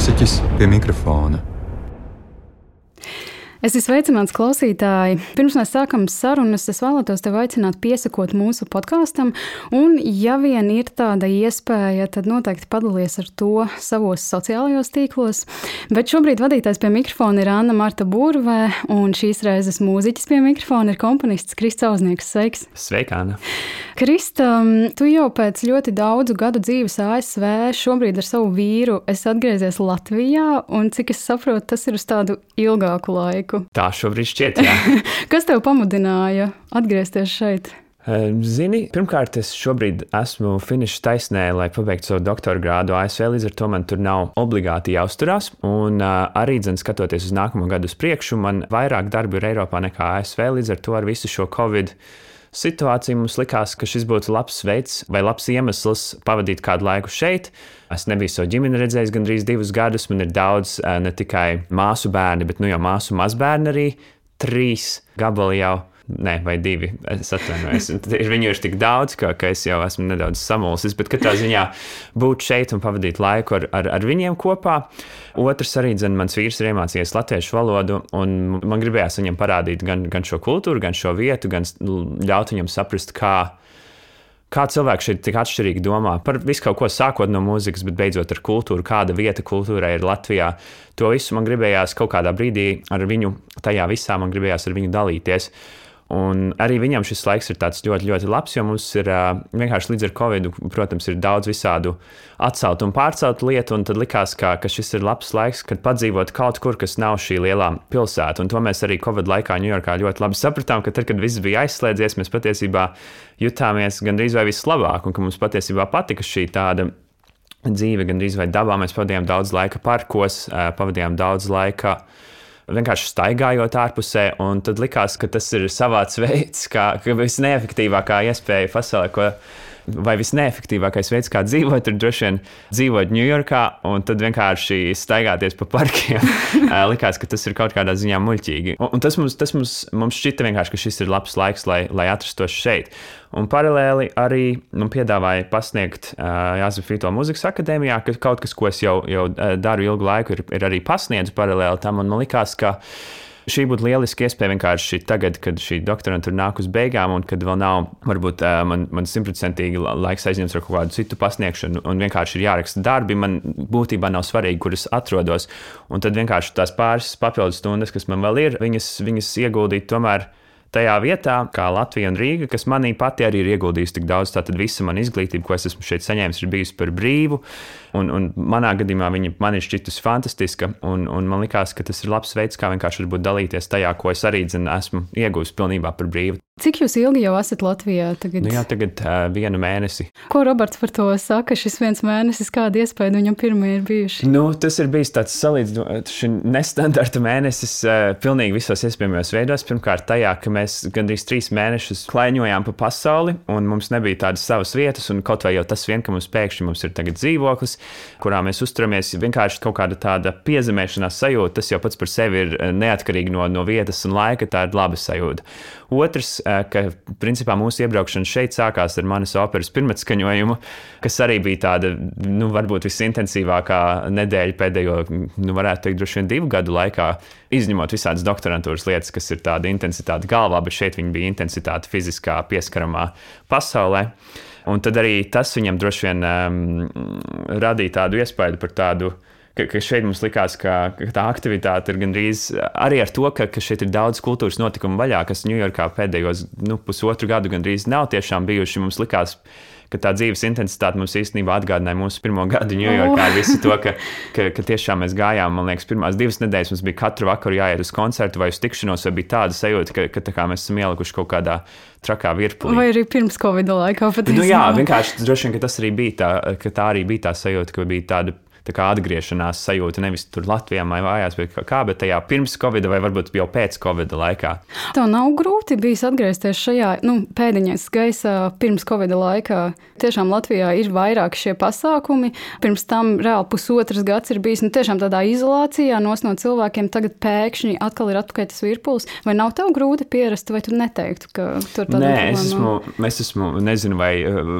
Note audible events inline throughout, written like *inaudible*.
mūziķis pie mikrofona. Es esmu sveicināts klausītāji. Pirms mēs sākam sarunas, es vēlētos tevi aicināt piesakot mūsu podkāstam. Un, ja vien ir tāda iespēja, tad noteikti padalies ar to savos sociālajos tīklos. Bet šobrīd vadītājs pie mikrofona ir Anna Marta Burvē, un šīs reizes mūziķis pie mikrofona ir komponists Kristis Auznieks. Sveiks! Sveika, Anna! Krista, tu jau pēc ļoti daudzu gadu dzīves ASV, šobrīd ar savu vīru, esi atgriezies Latvijā, un cik es saprotu, tas ir uz tādu ilgāku laiku laiku. Tā šobrīd šķiet. *laughs* Kas tev pamudināja atgriezties šeit? Zini, pirmkārt, es šobrīd esmu finiša taisnē, lai pabeigtu savu doktora grādu ASV, līdz ar to man tur nav obligāti jāuzturās. Un uh, arī, dzen, skatoties uz nākamo gadu uz priekšu, man vairāk darbu ir Eiropā nekā ASV, līdz ar to ar visu šo Covid situāciju mums likās, ka šis būtu labs veids vai labs iemesls pavadīt kādu laiku šeit. Es nebiju savu ģimeni redzējis gandrīz divus gadus. Man ir daudz ne tikai māsu bērni, bet nu jau māsu mazbērni arī. Trīs gabali jau Nē, vai divi. Es atvainojos. *laughs* Viņu ir tik daudz, ka, ka es jau esmu nedaudz samulsis. Bet katrā ziņā būt šeit un pavadīt laiku ar, ar, ar viņiem kopā. Otrs arī, zin, mans vīrs ir iemācījies latviešu valodu, un man gribējās viņam parādīt gan, gan šo kultūru, gan šo vietu, gan ļaut viņam saprast, kā. Kā cilvēki šeit tik atšķirīgi domā par visu kaut ko, sākot no mūzikas, bet beidzot ar kultūru, kāda vieta kultūrai ir Latvijā. To visu man gribējās kaut kādā brīdī ar viņu, tajā visā man gribējās ar viņu dalīties. Un arī viņam šis laiks ir ļoti, ļoti labs, jo mums ir vienkārši līdz ar Covid, protams, ir daudz visādu atceltu un pārceltu lietu. Un tad likās, ka, ka šis ir labs laiks, kad padzīvot kaut kur, kas nav šī lielā pilsēta. Un to mēs arī Covid laikā Ņujorkā ļoti labi sapratām, ka tad, kad viss bija aizslēdzies, mēs patiesībā jutāmies gandrīz vai vislabāk, un ka mums patiesībā patika šī tāda dzīve, gandrīz vai dabā. Mēs pavadījām daudz laika parkos, pavadījām daudz laika vienkārši staigājot ārpusē, un tad likās, ka tas ir savāds *laughs* veids, kā visneefektīvākā iespēja pasaulē, ko vai visneefektīvākais veids, kā dzīvot, ir droši vien dzīvot Ņujorkā un tad vienkārši staigāties pa parkiem. *laughs* Likās, ka tas ir kaut kādā ziņā muļķīgi. Un, un tas, mums, tas mums, mums šķita vienkārši, ka šis ir labs laiks, lai, lai atrastos šeit. Un paralēli arī man nu, piedāvāja pasniegt uh, Jānis Fito Mūzikas akadēmijā, ka kaut kas, ko es jau, jau daru ilgu laiku, ir, ir arī pasniedzis paralēli tam. Man likās, ka šī būtu lieliska iespēja vienkārši tagad, kad šī doktorantūra nāk uz beigām, un kad vēl nav, varbūt man, man simtprocentīgi laiks aizņemts ar kaut kādu citu pasniegšanu, un vienkārši ir jāraksta darbi. Man būtībā nav svarīgi, kur es atrodos. Un tad vienkārši tās pāris papildus stundas, kas man vēl ir, viņas, viņas ieguldīt tomēr tajā vietā, kā Latvija un Rīga, kas manī pati arī ir ieguldījusi tik daudz. Tātad visa mana izglītība, ko es esmu šeit saņēmis, ir bijusi par brīvu. Un, un manā gadījumā viņa man ir šķitusi fantastiska. Un, un man liekas, ka tas ir labs veids, kā vienkārši dalīties tajā, ko es arī zinu, esmu iegūmis pilnībā par brīvu. Cik jūs ilgi jau esat Latvijā? Tagad? Nu jā, tagad uh, vienu mēnesi. Ko Roberts par to saka? Šis viens mēnesis, kāda iespēja viņam pirmie ir bijuši? Nu, tas ir bijis tāds salīdzinoši nestandarta mēnesis, uh, pilnīgi visos iespējamajos veidos. Pirmkārt, tajā, ka mēs gandrīz trīs mēnešus klaiņojām pa pasauli, un mums nebija tādas savas vietas, kaut vai jau tas vien, ka mums pēkšņi mums ir dzīvoklis, kurā mēs uzturamies, vienkārši kaut kāda tāda piezemēšanās sajūta, tas jau pats par sevi ir neatkarīgi no, no vietas un laika, tā ir laba sajūta. Otrs, ka principā mūsu iebraukšana šeit sākās ar manas operas pirmatskaņojumu, kas arī bija tāda, nu, varbūt visintensīvākā nedēļa pēdējo, nu, varētu teikt, droši vien divu gadu laikā, izņemot visādas doktorantūras lietas, kas ir tāda intensitāte galvā, bet šeit viņa bija intensitāte fiziskā pieskaramā pasaulē. Un tad arī tas viņam droši vien um, radīja tādu iespēju par tādu ka, ka šeit mums likās, ka, ka tā aktivitāte ir gandrīz arī ar to, ka, ka šeit ir daudz kultūras notikumu vaļā, kas Ņujorkā pēdējos nu, pusotru gadu gandrīz nav tiešām bijuši. Mums likās, ka tā dzīves intensitāte mums īstenībā atgādināja mūsu pirmo gadu Ņujorkā ar visu to, ka, ka, ka tiešām mēs gājām, man liekas, pirmās divas nedēļas mums bija katru vakaru jāiet uz koncertu vai uz tikšanos, vai bija tāda sajūta, ka, ka mēs esam ielikuši kaut kādā trakā virpulī. Vai arī pirms Covid laikā patiesībā? Nu, jā, vienkārši droši vien, ka tas arī bija tā, ka tā arī bija tā sajūta, ka bija tāda atgriešanās sajūta nevis tur Latvijā vai mājās, bet kā, bet tajā pirms Covid vai varbūt jau pēc Covid laikā. Tev nav grūti bijis atgriezties šajā nu, pēdiņas gaisā pirms Covid laikā. Tiešām Latvijā ir vairāk šie pasākumi. Pirms tam reāli pusotras gads ir bijis nu, tiešām tādā izolācijā no cilvēkiem. Tagad pēkšņi atkal ir atpakaļ tas virpulis. Vai nav tev grūti pierast, vai tu neteiktu, ka tur tādā Nē, es esmu, es esmu, nezinu, vai,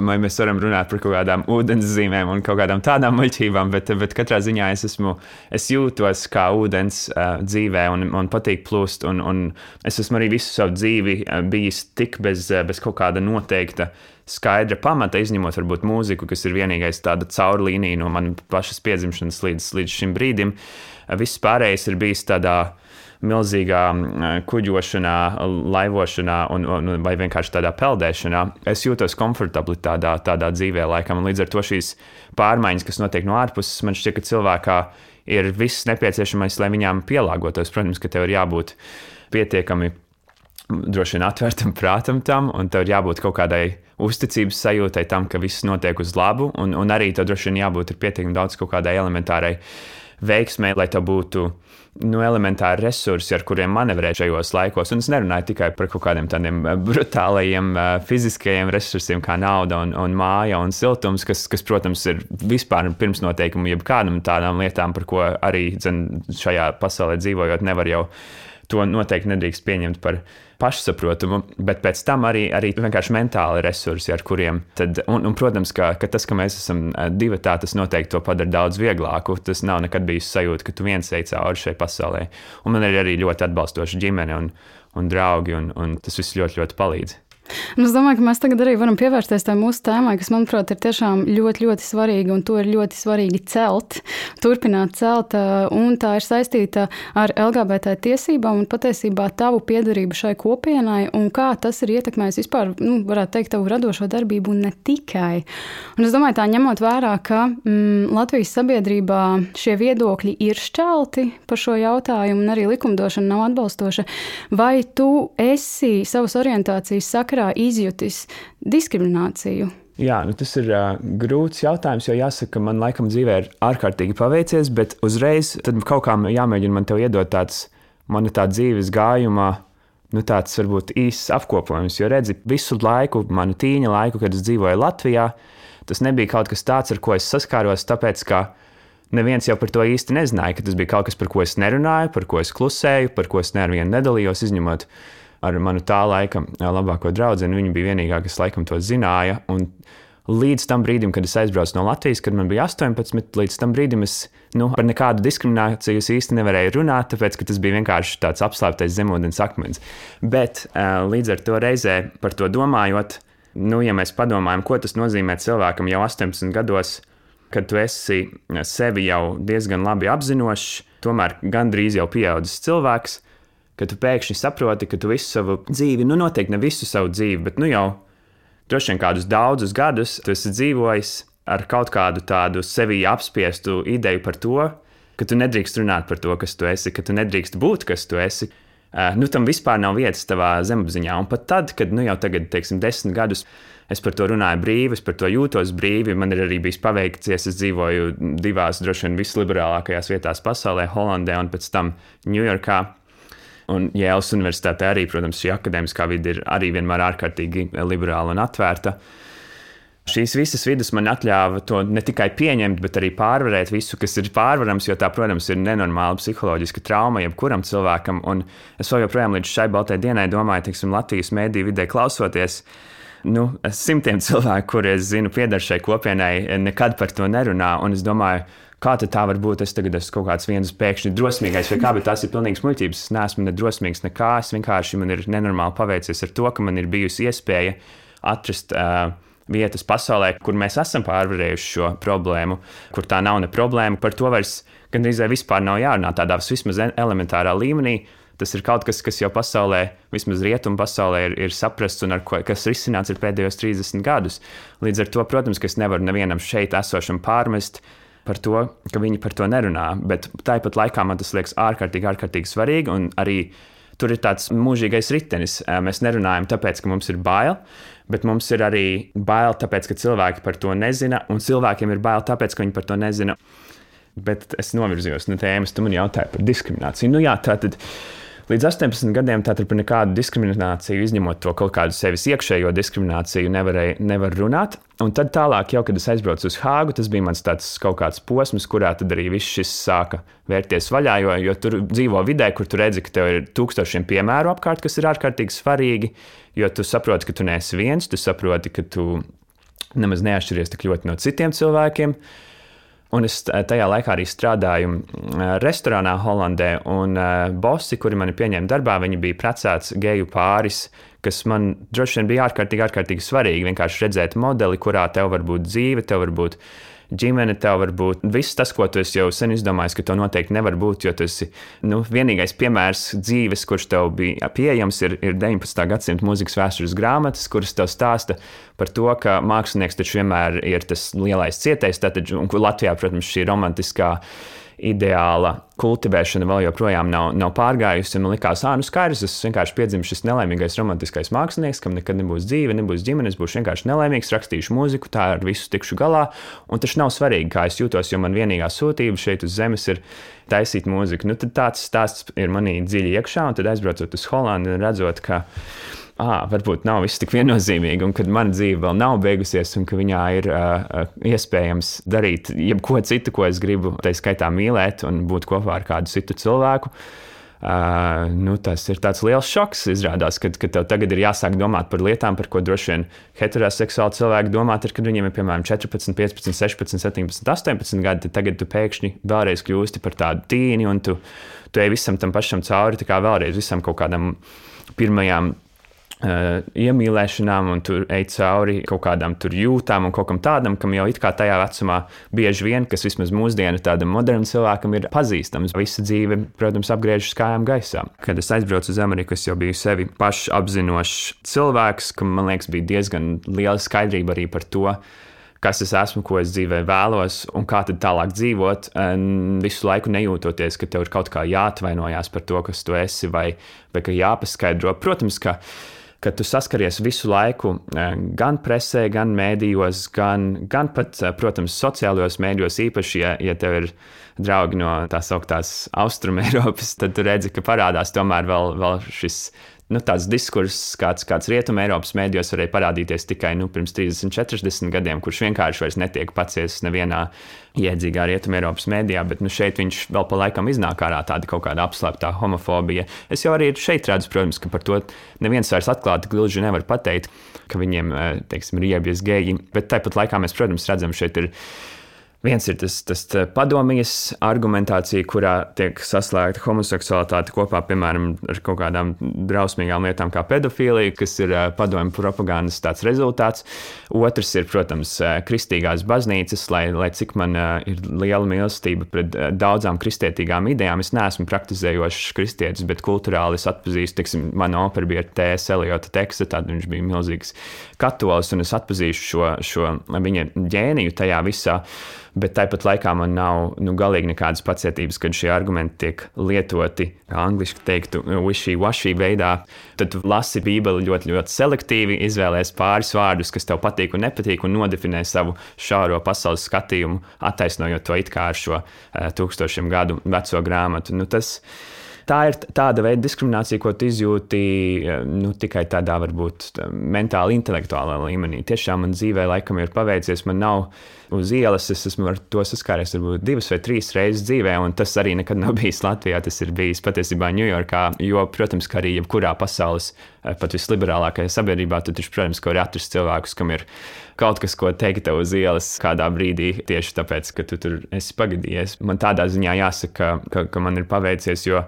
vai mēs varam runāt par kaut kādām ūdenszīmēm un kaut kādām tādām muļķībām, bet bet katrā ziņā es, esmu, es jūtos kā ūdens uh, dzīvē un man patīk plūst. Un, un es esmu arī visu savu dzīvi uh, bijis tik bez, uh, bez kaut kāda noteikta skaidra pamata, izņemot varbūt mūziku, kas ir vienīgais tāda caurlīnija no manas pašas piedzimšanas līdz, līdz šim brīdim. Uh, viss pārējais ir bijis tādā milzīgā kuģošanā, laivošanā un, un, vai vienkārši tādā peldēšanā, es jūtos komfortabli tādā, tādā dzīvē, laikam. Un līdz ar to šīs pārmaiņas, kas notiek no ārpuses, man šķiet, ka cilvēkā ir viss nepieciešamais, lai viņām pielāgotos. Protams, ka tev ir jābūt pietiekami droši vien atvērtam prātam tam, un tev ir jābūt kaut kādai uzticības sajūtai tam, ka viss notiek uz labu, un, un arī tev droši vien jābūt pietiekami daudz kaut kādai elementārai veiksmē, lai tev būtu nu, elementāri resursi, ar kuriem manevrēt šajos laikos. Un es nerunāju tikai par kaut kādiem tādiem eh, brutālajiem uh, fiziskajiem resursiem, kā nauda un, un māja un siltums, kas, kas, protams, ir vispār pirmsnoteikumi jebkādam tādām lietām, par ko arī dzen, šajā pasaulē dzīvojot, nevar jau to noteikti nedrīkst pieņemt par pašsaprotamu, bet pēc tam arī, arī vienkārši mentāli resursi, ar kuriem. Tad, un, un, protams, ka, ka tas, ka mēs esam divi, tā tas noteikti to padara daudz vieglāku. Tas nav nekad bijis sajūta, ka tu viens ej cauri šai pasaulē. Un man ir arī ļoti atbalstoša ģimene un, un draugi, un, un tas viss ļoti, ļoti palīdz. Un es domāju, ka mēs tagad arī varam pievērsties tam mūsu tēmai, kas, manuprāt, ir tiešām ļoti, ļoti svarīga, un to ir ļoti svarīgi celt, turpināt celt. Un tā ir saistīta ar LGBT tiesībām un patiesībā tavu piedarību šai kopienai, un kā tas ir ietekmējis vispār, nu, varētu teikt, tavu radošo darbību, un ne tikai. Un es domāju, tā ņemot vērā, ka mm, Latvijas sabiedrībā šie viedokļi ir šķelti par šo jautājumu, un arī likumdošana nav atbalstoša, vai tu esi savas orientācijas sakarā vairā izjutis diskrimināciju? Jā, nu tas ir uh, grūts jautājums, jo jāsaka, ka man laikam dzīvē ir ārkārtīgi paveicies, bet uzreiz kaut kā jāmēģina man te iedot tāds, man tā dzīves gājumā, nu tāds varbūt īsts apkopojums. Jo redzi, visu laiku, manu tīņa laiku, kad es dzīvoju Latvijā, tas nebija kaut kas tāds, ar ko es saskāros, tāpēc ka neviens jau par to īsti nezināja, ka tas bija kaut kas, par ko es nerunāju, par ko es klusēju, par ko es nevienu nedalījos, izņemot ar manu tā laika labāko draugu. Viņa bija vienīgā, kas laikam to zināja. Un līdz tam brīdim, kad es aizbraucu no Latvijas, kad man bija 18, līdz tam brīdim es nu, par nekādu diskrimināciju īsti nevarēju runāt, tāpēc tas bija vienkārši tāds apslēptais zemūdens akmens. Bet līdz ar to reizē par to domājot, nu, ja mēs padomājam, ko tas nozīmē cilvēkam jau 18 gados, kad tu esi sevi jau diezgan labi apzinošs, tomēr gandrīz jau pieaudzis cilvēks ka tu pēkšņi saproti, ka tu visu savu dzīvi, nu, noteikti ne visu savu dzīvi, bet nu jau droši vien kādus daudzus gadus tu esi dzīvojis ar kaut kādu tādu sevi apspiestu ideju par to, ka tu nedrīkst runāt par to, kas tu esi, ka tu nedrīkst būt, kas tu esi. Uh, nu, tam vispār nav vietas tavā zemapziņā. Un pat tad, kad nu, jau tagad, teiksim, desmit gadus es par to runāju brīvi, es par to jūtos brīvi, man ir arī bijis paveicies. Es dzīvoju divās, droši vien, visliberālākajās vietās pasaulē, Holandē un pēc tam Ņujorkā. Un Jēlas universitātē arī, protams, šī akadēmiskā vide ir arī vienmēr ārkārtīgi liberāla un atvērta. Šīs visas vidas man ļāva to ne tikai pieņemt, bet arī pārvarēt visu, kas ir pārvarams, jo tā, protams, ir nenormāla psiholoģiska trauma jebkuram cilvēkam. Un es joprojām līdz šai baltai dienai domāju, teiksim, Latvijas mēdīju vidē klausoties. Nu, simtiem cilvēku, kuriem es zinu, pieder šai kopienai, nekad par to nerunā. Un es domāju, kā tā var būt? Es tagad esmu kaut kāds viens pēkšņi drosmīgais, vai kā, bet tas ir pilnīgs muļķības. Es neesmu ne drosmīgs, nekā. Es vienkārši man ir nenormāli paveicies ar to, ka man ir bijusi iespēja atrast. Uh, Vietas pasaulē, kur mēs esam pārvarējuši šo problēmu, kur tā nav ne problēma. Par to vairs gandrīz vispār nav jārunā tādā vismaz elementārā līmenī. Tas ir kaut kas, kas jau pasaulē, vismaz rietumu pasaulē, ir, ir saprasts un ko, kas ir pēdējos 30 gadus. Līdz ar to, protams, es nevaru nevienam šeit esošam pārmest, uh, par to, ka viņi par to nerunā. Bet tāpat laikā man tas liekas ārkārtīgi, ārkārtīgi svarīgi. Un arī tur ir tāds mūžīgais ritenis. Mēs nerunājam tāpēc, ka mums ir bail, bet mums ir arī bail tāpēc, ka cilvēki par to nezina, un cilvēkiem ir bail tāpēc, ka viņi par to nezina. Bet es novirzījos no tēmas, tu man jautāji par diskrimināciju. Nu, jā, tā tad. Līdz 18 gadiem tātad par nekādu diskrimināciju, izņemot to kaut kādu sevis iekšējo diskrimināciju, nevarēja nevar runāt. Un tad tālāk, jau kad es aizbraucu uz Hāgu, tas bija mans tāds kaut kāds posms, kurā tad arī viss šis sāka vērties vaļā, jo, jo tur dzīvo vidē, kur tu redzi, ka tev ir tūkstošiem piemēru apkārt, kas ir ārkārtīgi svarīgi, jo tu saproti, ka tu neesi viens, tu saproti, ka tu nemaz neatšķiries tik ļoti no citiem cilvēkiem. Un es tajā laikā arī strādāju restorānā Holandē, un bosi, kuri mani pieņēma darbā, viņi bija precēts geju pāris, kas man droši vien bija ārkārtīgi, ārkārtīgi svarīgi. Vienkārši redzēt modeli, kurā tev var būt dzīve, tev var būt ģimene, tev var būt viss tas, ko tu jau sen izdomājis, ka to noteikti nevar būt. Jo tas ir nu, vienīgais piemērs dzīves, kurš tev bija pieejams, ir, ir 19. gadsimta mūzikas vēstures grāmatas, kuras tev stāsta par to, ka mākslinieks taču vienmēr ir tas lielais cietais. Tātad, un Latvijā, protams, šī romantiskā ideāla kultivēšana vēl joprojām nav, nav pārgājusi. Man liekas, ah, nu skaidrs, es vienkārši piedzimu šis nelaimīgais romantiskais mākslinieks, kam nekad nebūs dzīve, nebūs ģimenes, būšu vienkārši nelaimīgs, rakstīšu mūziku, tā ar visu tikšu galā. Un tas nav svarīgi, kā es jūtos, jo man vienīgā sūtība šeit uz zemes ir taisīt mūziku. Nu, tad tāds stāsts ir manī dziļi iekšā, un tad aizbraucot uz Holandi un redzot, ka ah, varbūt nav viss tik viennozīmīgi, un ka mana dzīve vēl nav beigusies, un ka viņā ir uh, iespējams darīt jebko citu, ko es gribu, tā skaitā mīlēt un būt kopā ar kādu citu cilvēku. Uh, nu, tas ir tāds liels šoks. Izrādās, ka, ka tev tagad ir jāsāk domāt par lietām, par ko droši vien heteroseksuāli cilvēki domā, tad, kad viņiem ir piemēram 14, 15, 16, 17, 18 gadi. Tad tagad tu pēkšņi vēlreiz kļūsti par tādu tīni, un tu, tu ej visam tam pašam cauri, kā vēlreiz visam kaut kādam pirmajām Uh, iemīlēšanām, un tur ej cauri kaut kādām jūtām un kaut kam tādam, kam jau it kā tajā vecumā bieži vien, kas vismaz mūsdienu tādam modernam cilvēkam ir pazīstams. Visa dzīve, protams, apgriežas kājām gaisā. Kad es aizbraucu uz Ameriku, es jau biju sevi pašapzinošs cilvēks, kam man liekas, bija diezgan liela skaidrība arī par to, kas es esmu, ko es dzīvē vēlos, un kā tad tālāk dzīvot, visu laiku nejūtoties, ka tev ir kaut kā jāatvainojas par to, kas tu esi, vai, vai ka jāpaskaidro. Protams, ka ka tu saskaries visu laiku eh, gan presē, gan mēdījos, gan, gan pat, eh, protams, sociālajos mēdījos, īpaši, ja, ja tev ir draugi no tās augtās austrumēropas, *laughs* tad tu redzi, ka parādās tomēr vēl, vēl šis nu, tāds diskurss, kāds, kāds rietumē Eiropas mēdījos varēja parādīties tikai nu, pirms 30, 40 gadiem, kurš vienkārši vairs netiek paciests nevienā iedzīgā rietumē Eiropas mēdījā, bet nu, šeit viņš vēl pa laikam iznāk ārā tāda kaut kāda apslēptā homofobija. Es jau arī šeit redzu, protams, ka par to neviens vairs atklāti gluži nevar pateikt, ka viņiem, eh, teiksim, ir iebies geji, bet tāpat laikā mēs, protams, redzam, šeit ir Viens ir tas, tas padomjas argumentācija, kurā tiek saslēgta homoseksualitāte kopā, piemēram, ar kaut kādām drausmīgām lietām, kā pedofīlija, kas ir padomju propagandas rezultāts. Otrs ir, protams, kristīgās baznīcas, lai, lai cik man ir liela mīlestība pret daudzām kristietīgām idejām. Es neesmu praktizējošs kristietis, bet kultūrāli es atpazīstu, teiksim, mana opera bija T.S. Eliota teksta, tad viņš bija milzīgs katolis, un es atpazīšu šo, šo viņa ģēniju tajā visā bet tāpat laikā man nav nu, galīgi nekādas pacietības, kad šie argumenti tiek lietoti, kā angļuiski teiktu, wishy-washy veidā. Tad lasi Bībeli ļoti, ļoti selektīvi, izvēlējies pāris vārdus, kas tev patīk un nepatīk, un nodefinē savu šauro pasaules skatījumu, attaisnojot to it kā ar šo uh, tūkstošiem gadu veco grāmatu. Nu, tas, tā ir tāda veida diskriminācija, ko tu izjūti eh, nu, tikai tādā varbūt mentāli, intelektuālā līmenī. Tiešām man dzīvē laikam ir paveicies, man nav uz ielas. Es esmu ar to saskāries varbūt divas vai trīs reizes dzīvē, un tas arī nekad nav *laughs* bijis Latvijā. Tas ir bijis patiesībā Ņujorkā, jo, protams, ka arī jebkurā pasaules, eh, pat visliberālākajā sabiedrībā, tu taču, protams, ka var atrast cilvēkus, kam ir kaut kas, ko teikt tev uz ielas kādā brīdī, tieši tāpēc, ka tu tur esi pagadījies. Man tādā ziņā jāsaka, ka, ka man ir paveicies, jo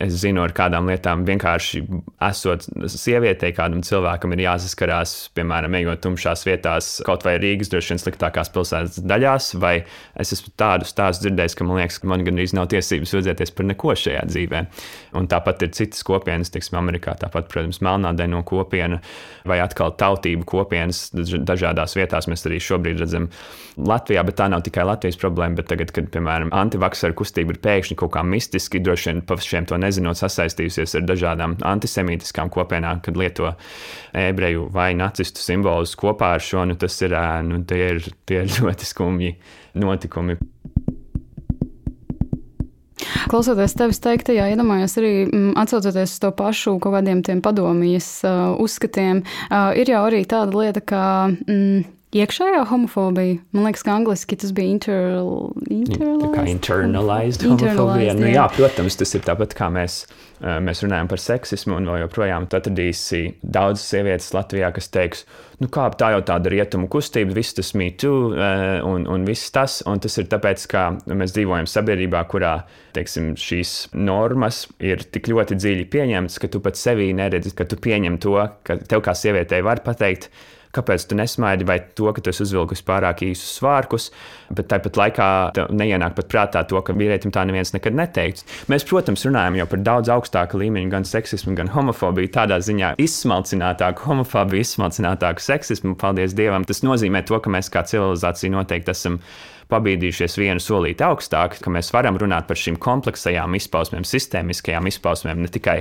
es zinu, ar kādām lietām vienkārši esot sievietei, kādam cilvēkam ir jāsaskarās, piemēram, ejot tumšās vietās, kaut vai Rīgas droši vien sliktākās pilsētas daļās, vai es esmu tādu stāstu dzirdējis, ka man liekas, ka man gandrīz nav tiesības sūdzēties par neko šajā dzīvē. Un tāpat ir citas kopienas, teiksim, Amerikā, tāpat, protams, melnādaino kopiena vai atkal tautību kopienas dažādās vietās. Mēs arī šobrīd redzam Latvijā, bet tā nav tikai Latvijas problēma, bet tagad, kad, piemēram, antivaksaru kustība ir pēkšņi kaut kā mistiski, droši vien pa šiem to nezinu nezinot, sasaistījusies ar dažādām antisemītiskām kopienām, kad lieto ebreju vai nacistu simbolus kopā ar šo. Nu, tas ir, nu, tie ir, tie ir ļoti skumji notikumi. Klausoties tevis teiktajā, iedomājos arī mm, atcaucoties uz to pašu kaut kādiem tiem padomjas uh, uzskatiem, uh, ir jau arī tāda lieta, ka. Mm, iekšējā homofobija. Man liekas, ka angliski tas bija inter, internalized. internalized homofobija. Nu, jā, protams, tas ir tāpat kā mēs, mēs runājam par seksismu, un vēl joprojām atradīsi daudzas sievietes Latvijā, kas teiks, nu kā tā jau tāda rietumu kustība, viss tas mītu un, un viss tas, un tas ir tāpēc, ka mēs dzīvojam sabiedrībā, kurā teiksim, šīs normas ir tik ļoti dziļi pieņemtas, ka tu pat sevī neredzi, ka tu pieņem to, ka tev kā sievietei var pateikt, kāpēc tu nesmaidi, vai to, ka tu esi uzvilkusi pārāk īsus svārkus, bet tāpat laikā neienāk pat prātā to, ka vīrietim tā neviens nekad neteiks. Mēs, protams, runājam jau par daudz augstāku līmeņu, gan seksismu, gan homofobiju, tādā ziņā izsmalcinātāku homofobiju, izsmalcinātāku seksismu. Paldies Dievam! Tas nozīmē to, ka mēs kā civilizācija noteikti esam pabīdījušies vienu solīti augstāk, ka mēs varam runāt par šīm kompleksajām izpausmēm, sistēmiskajām izpausmēm, ne tikai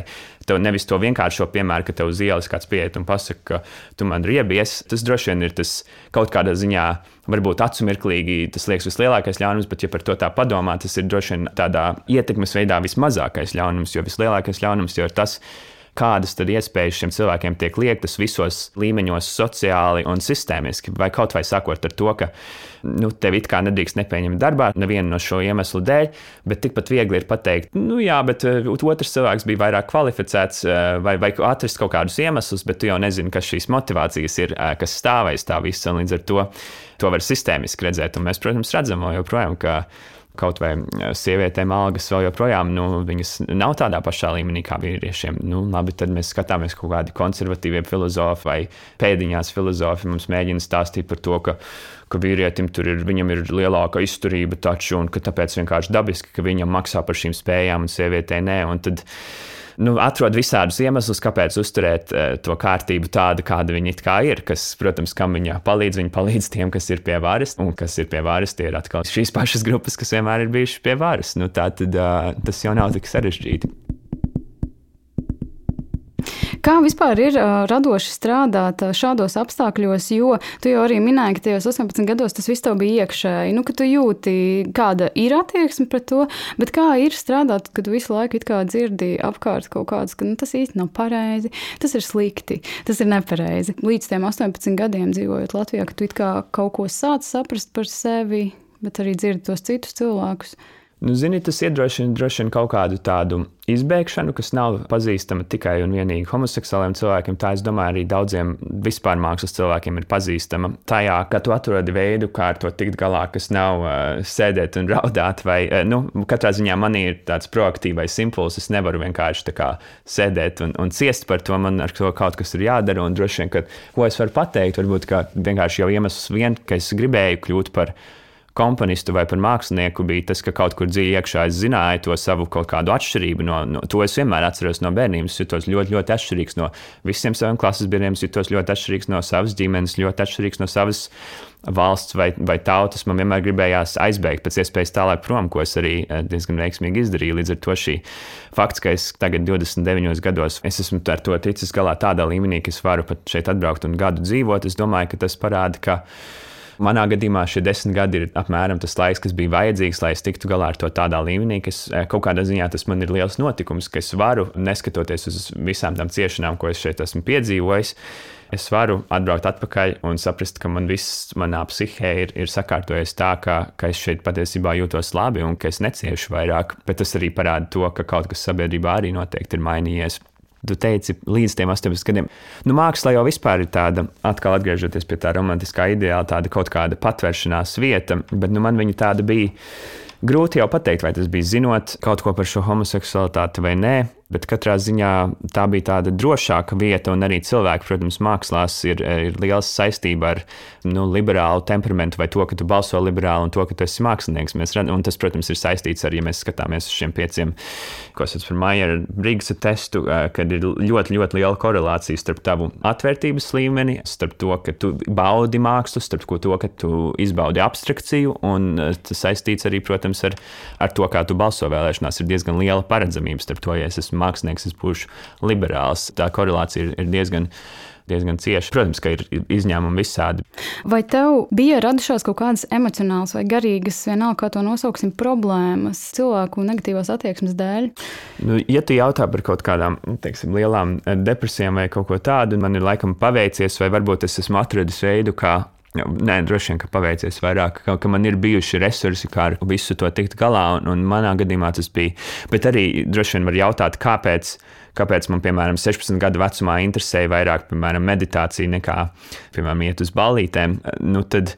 tev nevis to vienkāršo piemēru, ka tev uz ielas kāds pieiet un pasaka, ka tu man riebies. Tas droši vien ir tas kaut kādā ziņā, varbūt acumirklīgi, tas liekas vislielākais ļaunums, bet, ja par to tā padomā, tas ir droši vien tādā ietekmes veidā vismazākais ļaunums, jo vislielākais ļaunums jau ir tas, kādas tad iespējas šiem cilvēkiem tiek liektas visos līmeņos, sociāli un sistēmiski, vai kaut vai sakot ar to, ka nu, tevi it kā nedrīkst nepieņemt darbā nevienu no šo iemeslu dēļ, bet tikpat viegli ir pateikt, nu jā, bet uh, otrs cilvēks bija vairāk kvalificēts uh, vai, vai atrast kaut kādus iemeslus, bet tu jau nezini, kas šīs motivācijas ir, uh, kas stāvēs tā visa, līdz ar to to var sistēmiski redzēt. Un mēs, protams, redzam joprojām, ka kaut vai sievietēm algas vēl joprojām nu, nav tādā pašā līmenī kā vīriešiem. Nu, labi, tad mēs skatāmies kaut kādi konservatīvie filozofi vai pēdiņās filozofi. Mums mēģina stāstīt par to, ka, ka vīrietim tur ir, ir lielāka izturība taču, un ka tāpēc vienkārši dabiski, ka viņam maksā par šīm spējām un sievietē nē. Un tad, nu, atrod visādus iemeslus, kāpēc uzturēt uh, to kārtību tādu, kāda viņa kā ir. Kas, protams, kam viņa palīdz, viņa palīdz tiem, kas ir pie varas, un kas ir pie varas, tie ir atkal šīs pašas grupas, kas vienmēr ir bijušas pie varas. Nu, tā tad uh, tas jau nav tik sarežģīti. Kā vispār ir radoši strādāt šādos apstākļos, jo tu jau arī minēji, ka tajos 18 gados tas viss tev bija iekšēji, nu, ka tu jūti, kāda ir attieksme pret to, bet kā ir strādāt, kad tu visu laiku dzirdi apkārt kaut kādus, ka nu, tas īsti nav pareizi, tas ir slikti, tas ir nepareizi. Līdz tiem 18 gadiem dzīvojot Latvijā, ka tu kā kaut ko sāc saprast par sevi, bet arī dzirdi tos citus cilvēkus. Nu, zini, tas iedrošina droši vien kaut kādu tādu izbēgšanu, kas nav pazīstama tikai un vienīgi homoseksuāliem cilvēkiem. Tā, es domāju, arī daudziem vispār mākslas cilvēkiem ir pazīstama. Tajā, ka tu atrodi veidu, kā ar to tikt galā, kas nav uh, sēdēt un raudāt, vai, uh, nu, katrā ziņā man ir tāds proaktīvais impulss. Es nevaru vienkārši kā, sēdēt un, un ciest par to. Man ar to kaut kas ir jādara, un droši vien, ka, ko es varu pateikt, varbūt vienkārši jau iemesls vien, ka es gribēju kļūt par komponistu vai par mākslinieku bija tas, ka kaut kur dziļi iekšā es zināju to savu kaut kādu atšķirību. No, no, to es vienmēr atceros no bērnības. Jutos ļoti, ļoti atšķirīgs no visiem saviem klases biedriem. Jutos ļoti atšķirīgs no savas ģimenes, ļoti atšķirīgs no savas valsts vai, vai tautas. Man vienmēr gribējās aizbēgt pēc iespējas tālāk prom, ko es arī eh, diezgan veiksmīgi izdarīju. Līdz ar to šī fakts, ka es tagad, 29 gados, es esmu ar to ticis galā tādā līmenī, ka es varu pat šeit atbraukt un gadu dzīvot, es domāju, ka tas parāda, ka Manā gadījumā šie desmit gadi ir apmēram tas laiks, kas bija vajadzīgs, lai es tiktu galā ar to tādā līmenī, ka eh, kaut kādā ziņā tas man ir liels notikums, ka es varu, neskatoties uz visām tām ciešanām, ko es šeit esmu piedzīvojis, es varu atbraukt atpakaļ un saprast, ka man viss manā psihē ir, ir sakārtojies tā, ka, ka es šeit patiesībā jūtos labi un ka es neciešu vairāk. Bet tas arī parāda to, ka kaut kas sabiedrībā arī noteikti ir mainījies. Tu teici, līdz tiem 18 gadiem. Nu, māksla jau vispār ir tāda, atkal atgriežoties pie tā romantiskā ideāla, tāda kaut kāda patvēršanās vieta, bet nu, man viņa tāda bija. Grūti jau pateikt, vai tas bija zinot kaut ko par šo homoseksualitāti vai nē, bet katrā ziņā tā bija tāda drošāka vieta, un arī cilvēki, protams, mākslās ir, ir liela saistība ar nu, liberālu temperamentu, vai to, ka tu balso liberāli, un to, ka tu esi mākslinieks. Mēs redzam, un tas, protams, ir saistīts ar, ja mēs skatāmies uz šiem pieciem, ko sauc par Maijera Brigsa testu, kad ir ļoti, ļoti liela korelācija starp tavu atvērtības līmeni, starp to, ka tu baudi mākslu, starp to, ka tu izbaudi abstrakciju, un tas saistīts arī, protams, ar, ar to, kā tu balso vēlēšanās. Ir diezgan liela paredzamība starp to, ja es esmu mākslinieks, es būšu liberāls. Tā korelācija ir, ir diezgan diezgan cieši. Protams, ka ir izņēmumi visādi. Vai tev bija radušās kaut kādas emocionālas vai garīgas, vienalga, kā to nosauksim, problēmas cilvēku negatīvās attieksmes dēļ? Nu, ja tu jautā par kaut kādām teiksim, lielām depresijām vai kaut ko tādu, man ir laikam paveicies, vai varbūt es esmu atradis veidu, kā Nē, droši vien, ka paveicies vairāk, ka, ka man ir bijuši resursi, kā ar visu to tikt galā, un, un manā gadījumā tas bija. Bet arī droši vien var jautāt, kāpēc, kāpēc man, piemēram, 16 gadu vecumā interesēja vairāk, piemēram, meditācija nekā, piemēram, iet uz ballītēm. Nu, tad,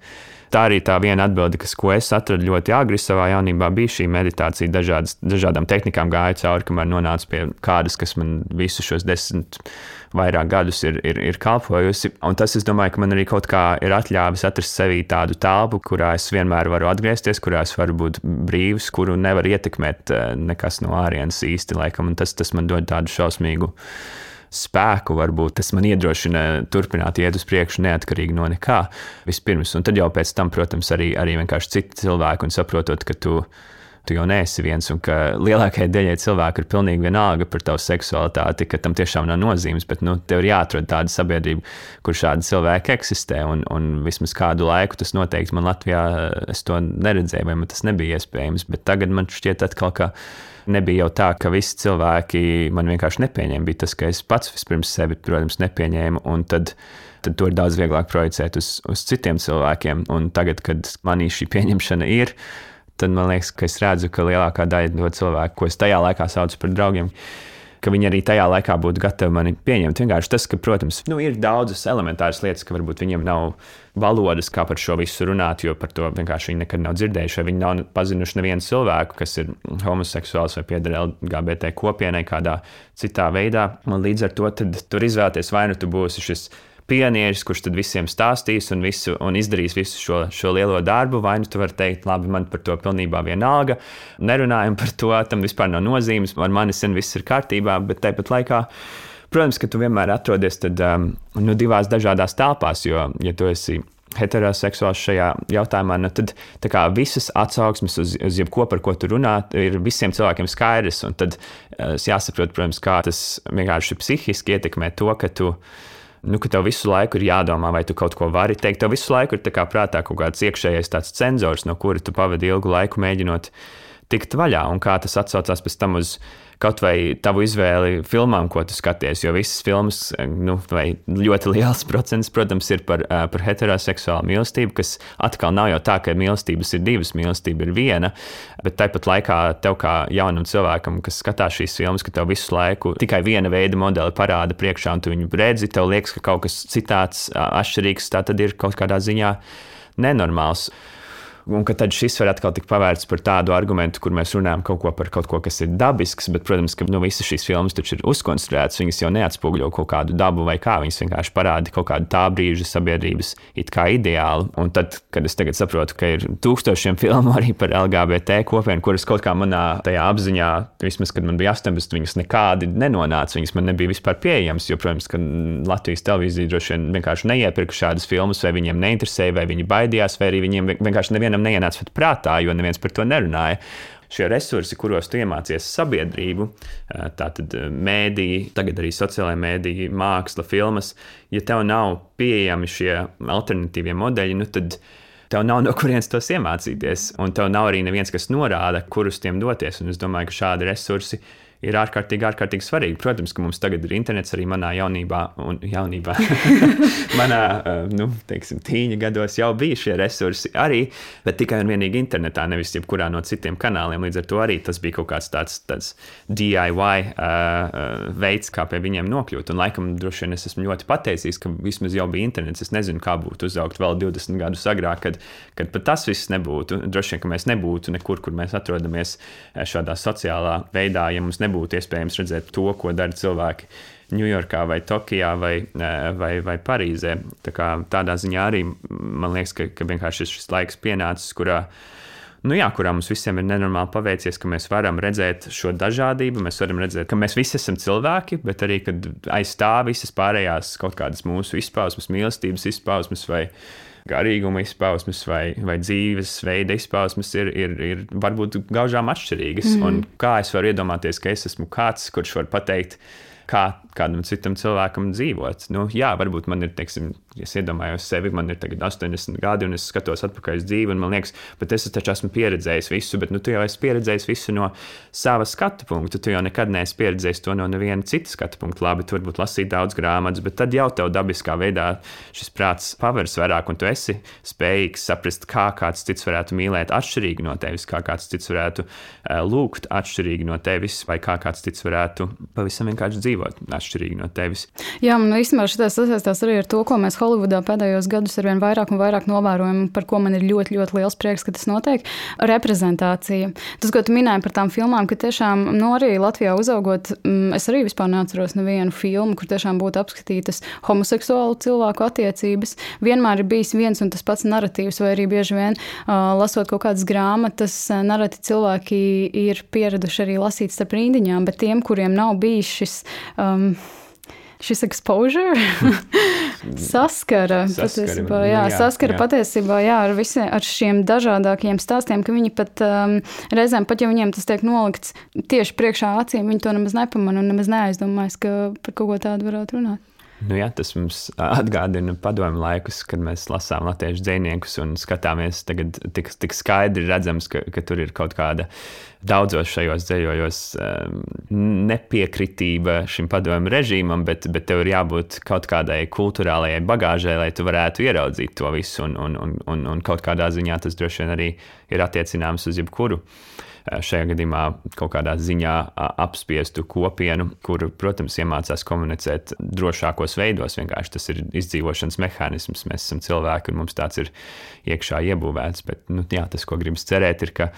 tā arī tā viena atbilde, kas, ko es atradu ļoti agri savā jaunībā, bija šī meditācija. Dažādas, dažādām tehnikām gāju cauri, kamēr nonācu pie kādas, kas man visu šos desmit vairāk gadus ir, ir, ir kalpojusi. Un tas, es domāju, ka man arī kaut kā ir atļāvis atrast sevī tādu telpu, kurā es vienmēr varu atgriezties, kurā es varu būt brīvs, kuru nevar ietekmēt eh, nekas no ārienes īsti. Laikam, tas, tas man dod tādu šausmīgu spēku, varbūt tas man iedrošina turpināt iet uz priekšu neatkarīgi no nekā vispirms. Un tad jau pēc tam, protams, arī, arī vienkārši citi cilvēki un saprotot, ka tu tu jau neesi viens, un ka lielākajai daļai cilvēku ir pilnīgi vienalga par tavu seksualitāti, ka tam tiešām nav nozīmes. Bet nu, tev ir jāatrod tāda sabiedrība, kur šādi cilvēki eksistē. Un, un vismaz kādu laiku tas noteikti man Latvijā es to neredzēju, vai man tas nebija iespējams. Bet tagad man šķiet, atkal, ka nebija jau tā, ka visi cilvēki man vienkārši nepieņēma. Bija tas, ka es pats vispirms sevi, protams, nepieņēmu. Tad, tad to ir daudz vieglāk projicēt uz, uz citiem cilvēkiem. Un tagad, kad manī šī pieņemšana ir, tad man liekas, ka es redzu, ka lielākā daļa no cilvēku, ko es tajā laikā saucu par draugiem, ka viņi arī tajā laikā būtu gatavi mani pieņemt. Vienkārši tas, ka, protams, nu, ir daudzas elementāras lietas, ka varbūt viņiem nav valodas, kā par šo visu runāt, jo par to vienkārši viņi nekad nav dzirdējuši. Viņi nav pazinuši nevienu cilvēku, kas ir homoseksuāls vai pieder LGBT kopienai kādā citā veidā. Un līdz ar to tur izvēlēties vai nu tu būsi šis pionieris, kurš tad visiem stāstīs un, visu, un izdarīs visu šo, šo lielo darbu, vai nu tu vari teikt, labi, man par to pilnībā vienalga, nerunājam par to, tam vispār nav nozīmes, ar mani sen viss ir kārtībā, bet tāpat laikā. Protams, ka tu vienmēr atrodies tad, um, nu, divās dažādās telpās, jo, ja tu esi heteroseksuāls šajā jautājumā, nu tad kā, visas atsauksmes uz, uz jebko, par ko tu runā, ir visiem cilvēkiem skaidrs. Un tad uh, jāsaprot, protams, kā tas vienkārši psihiski ietekmē to, ka tu nu, ka tev visu laiku ir jādomā, vai tu kaut ko vari teikt. Tev visu laiku ir prātā kaut kāds iekšējais cenzors, no kura tu pavadi ilgu laiku mēģinot tikt vaļā, un kā tas atsaucās pēc tam uz kaut vai tavu izvēli filmām, ko tu skaties. Jo visas filmas, nu, vai ļoti liels procents, protams, ir par, par heteroseksuālu mīlestību, kas atkal nav jau tā, ka mīlestības ir divas, mīlestība ir viena. Bet tāpat laikā tev, kā jaunam cilvēkam, kas skatās šīs filmas, ka tev visu laiku tikai viena veida modeli parāda priekšā, un tu viņu redzi, tev liekas, ka kaut kas citāds, atšķirīgs, tā tad ir kaut kādā ziņā nenormāls un tad šis var atkal tikt pavērts par tādu argumentu, kur mēs runājam kaut ko par kaut ko, kas ir dabisks, bet, protams, ka nu, visas šīs filmas taču ir uzkonstruētas, viņas jau neatspoguļo kaut kādu dabu vai kā, viņas vienkārši parāda kaut kādu tā brīža sabiedrības it kā ideālu. Un tad, kad es tagad saprotu, ka ir tūkstošiem filmu arī par LGBT kopienu, kuras kaut kā manā tajā apziņā, vismaz, kad man bija 18, viņas nekādi nenonāca, viņas man nebija vispār pieejamas, jo, protams, ka Latvijas televīzija droši vien vienkārši neiepirka šādas filmas, vai viņiem neinteresēja, vai viņi baidījās, vai arī viņiem vienkārši nevienam nevienam neienāca pat prātā, jo neviens par to nerunāja. Šie resursi, kuros tu iemācies sabiedrību, tātad mēdīji, tagad arī sociālai mēdīji, māksla, filmas, ja tev nav pieejami šie alternatīvie modeļi, nu tad tev nav no kurienes tos iemācīties. Un tev nav arī neviens, kas norāda, kurus tiem doties. Un es domāju, ka šādi resursi ir ārkārtīgi, ārkārtīgi svarīgi. Protams, ka mums tagad ir internets arī manā jaunībā, un jaunībā, *laughs* manā eh, nu, teiksim, tīņa gados jau bija šie resursi arī, bet tikai un vienīgi internetā, nevis jebkurā no citiem kanāliem. Līdz ar to arī tas bija kaut kāds tāds, tāds DIY uh, uh, veids, kā pie viņiem nokļūt. Un laikam droši vien es esmu ļoti pateicīgs, ka vismaz jau bija internets. Es nezinu, kā būtu uzaugt vēl 20 gadus agrāk, kad, kad pat tas viss nebūtu. Droši vien, ka mēs nebūtu nekur, kur mēs atrodamies eh, šādā sociālā veidā, ja mums nebūtu nebūtu iespējams redzēt to, ko dara cilvēki Ņujorkā, vai Tokijā, vai, vai, vai Parīzē. Tā kā, tādā ziņā arī man liekas, ka, ka vienkārši šis laiks pienācis, kurā. Nu jā, kurā mums visiem ir nenormāli paveicies, ka mēs varam redzēt šo dažādību, mēs varam redzēt, ka mēs visi esam cilvēki, bet arī aiz tā visas pārējās kaut kādas mūsu izpausmes, mīlestības izpausmes vai garīguma izpausmes vai, vai dzīves veida izpausmes ir, ir, ir varbūt gaužām atšķirīgas. Mm. Un kā es varu iedomāties, ka es esmu kāds, kurš var pateikt, kā kādam citam cilvēkam dzīvot. Nu, jā, varbūt man ir, teiksim, es iedomājos sevi, man ir 80 gadi, un es skatos atpakaļ uz dzīvi, un man liekas, bet es taču esmu pieredzējis visu, bet nu, tu jau esi pieredzējis visu no sava skatu punkta. Tu jau nekad neesi pieredzējis to no neviena cita skatu punkta. Labi, tu varbūt lasīji daudz grāmatas, bet tad jau tev dabiskā veidā šis prāts pavērs vairāk, un tu esi spējīgs saprast, kā kāds cits varētu mīlēt atšķirīgi no tevis, kā kāds cits varētu uh, lūgt atšķirīgi no tevis, vai kā kāds cits varētu pavisam vienkārši dzīvot atšķirīgi no tevis. Jā, man īstenībā šis sasaistās arī ar to, ko mēs Holivudā pēdējos gados ar vien vairāk un vairāk novērojam, par ko man ir ļoti, ļoti liels prieks, ka tas notiek. Reprezentācija. Tas, ko tu minēji par tām filmām, ka tiešām nu, arī Latvijā uzaugot, mm, es arī vispār neatceros nevienu filmu, kur tiešām būtu apskatītas homoseksuālu cilvēku attiecības. Vienmēr ir bijis viens un tas pats narratīvs, vai arī bieži vien uh, lasot kaut kādas grāmatas, narratīvi cilvēki ir pieraduši arī lasīt starp rindiņām, bet tiem, kuriem nav bijis šis um, šis exposure *laughs* saskara, patiesībā, jā, jā, saskara jā. patiesībā jā, ar, visi, ar šiem dažādākiem stāstiem, ka viņi pat um, reizēm, pat ja viņiem tas tiek nolikts tieši priekšā acīm, viņi to nemaz nepamana un nemaz neaizdomājas, ka par kaut ko tādu varētu runāt. Nu, jā, tas mums atgādina padomu laikus, kad mēs lasām latviešu dziniekus un skatāmies, tagad tik, tik skaidri redzams, ka, ka tur ir kaut kāda daudzos šajos dzējojos nepiekritība šim padomu režīmam, bet, bet tev ir jābūt kaut kādai kultūrālajai bagāžai, lai tu varētu ieraudzīt to visu, un, un, un, un, un kaut kādā ziņā tas droši vien arī ir attiecināms uz jebkuru. Uh, šajā gadījumā kaut kādā ziņā apspiestu kopienu, kur, protams, iemācās komunicēt drošākos veidos. Vienkārši tas ir izdzīvošanas mehānisms. Mēs esam cilvēki un mums tāds ir iekšā iebūvēts. Bet nu, jā, tas, ko gribam cerēt, ir, ka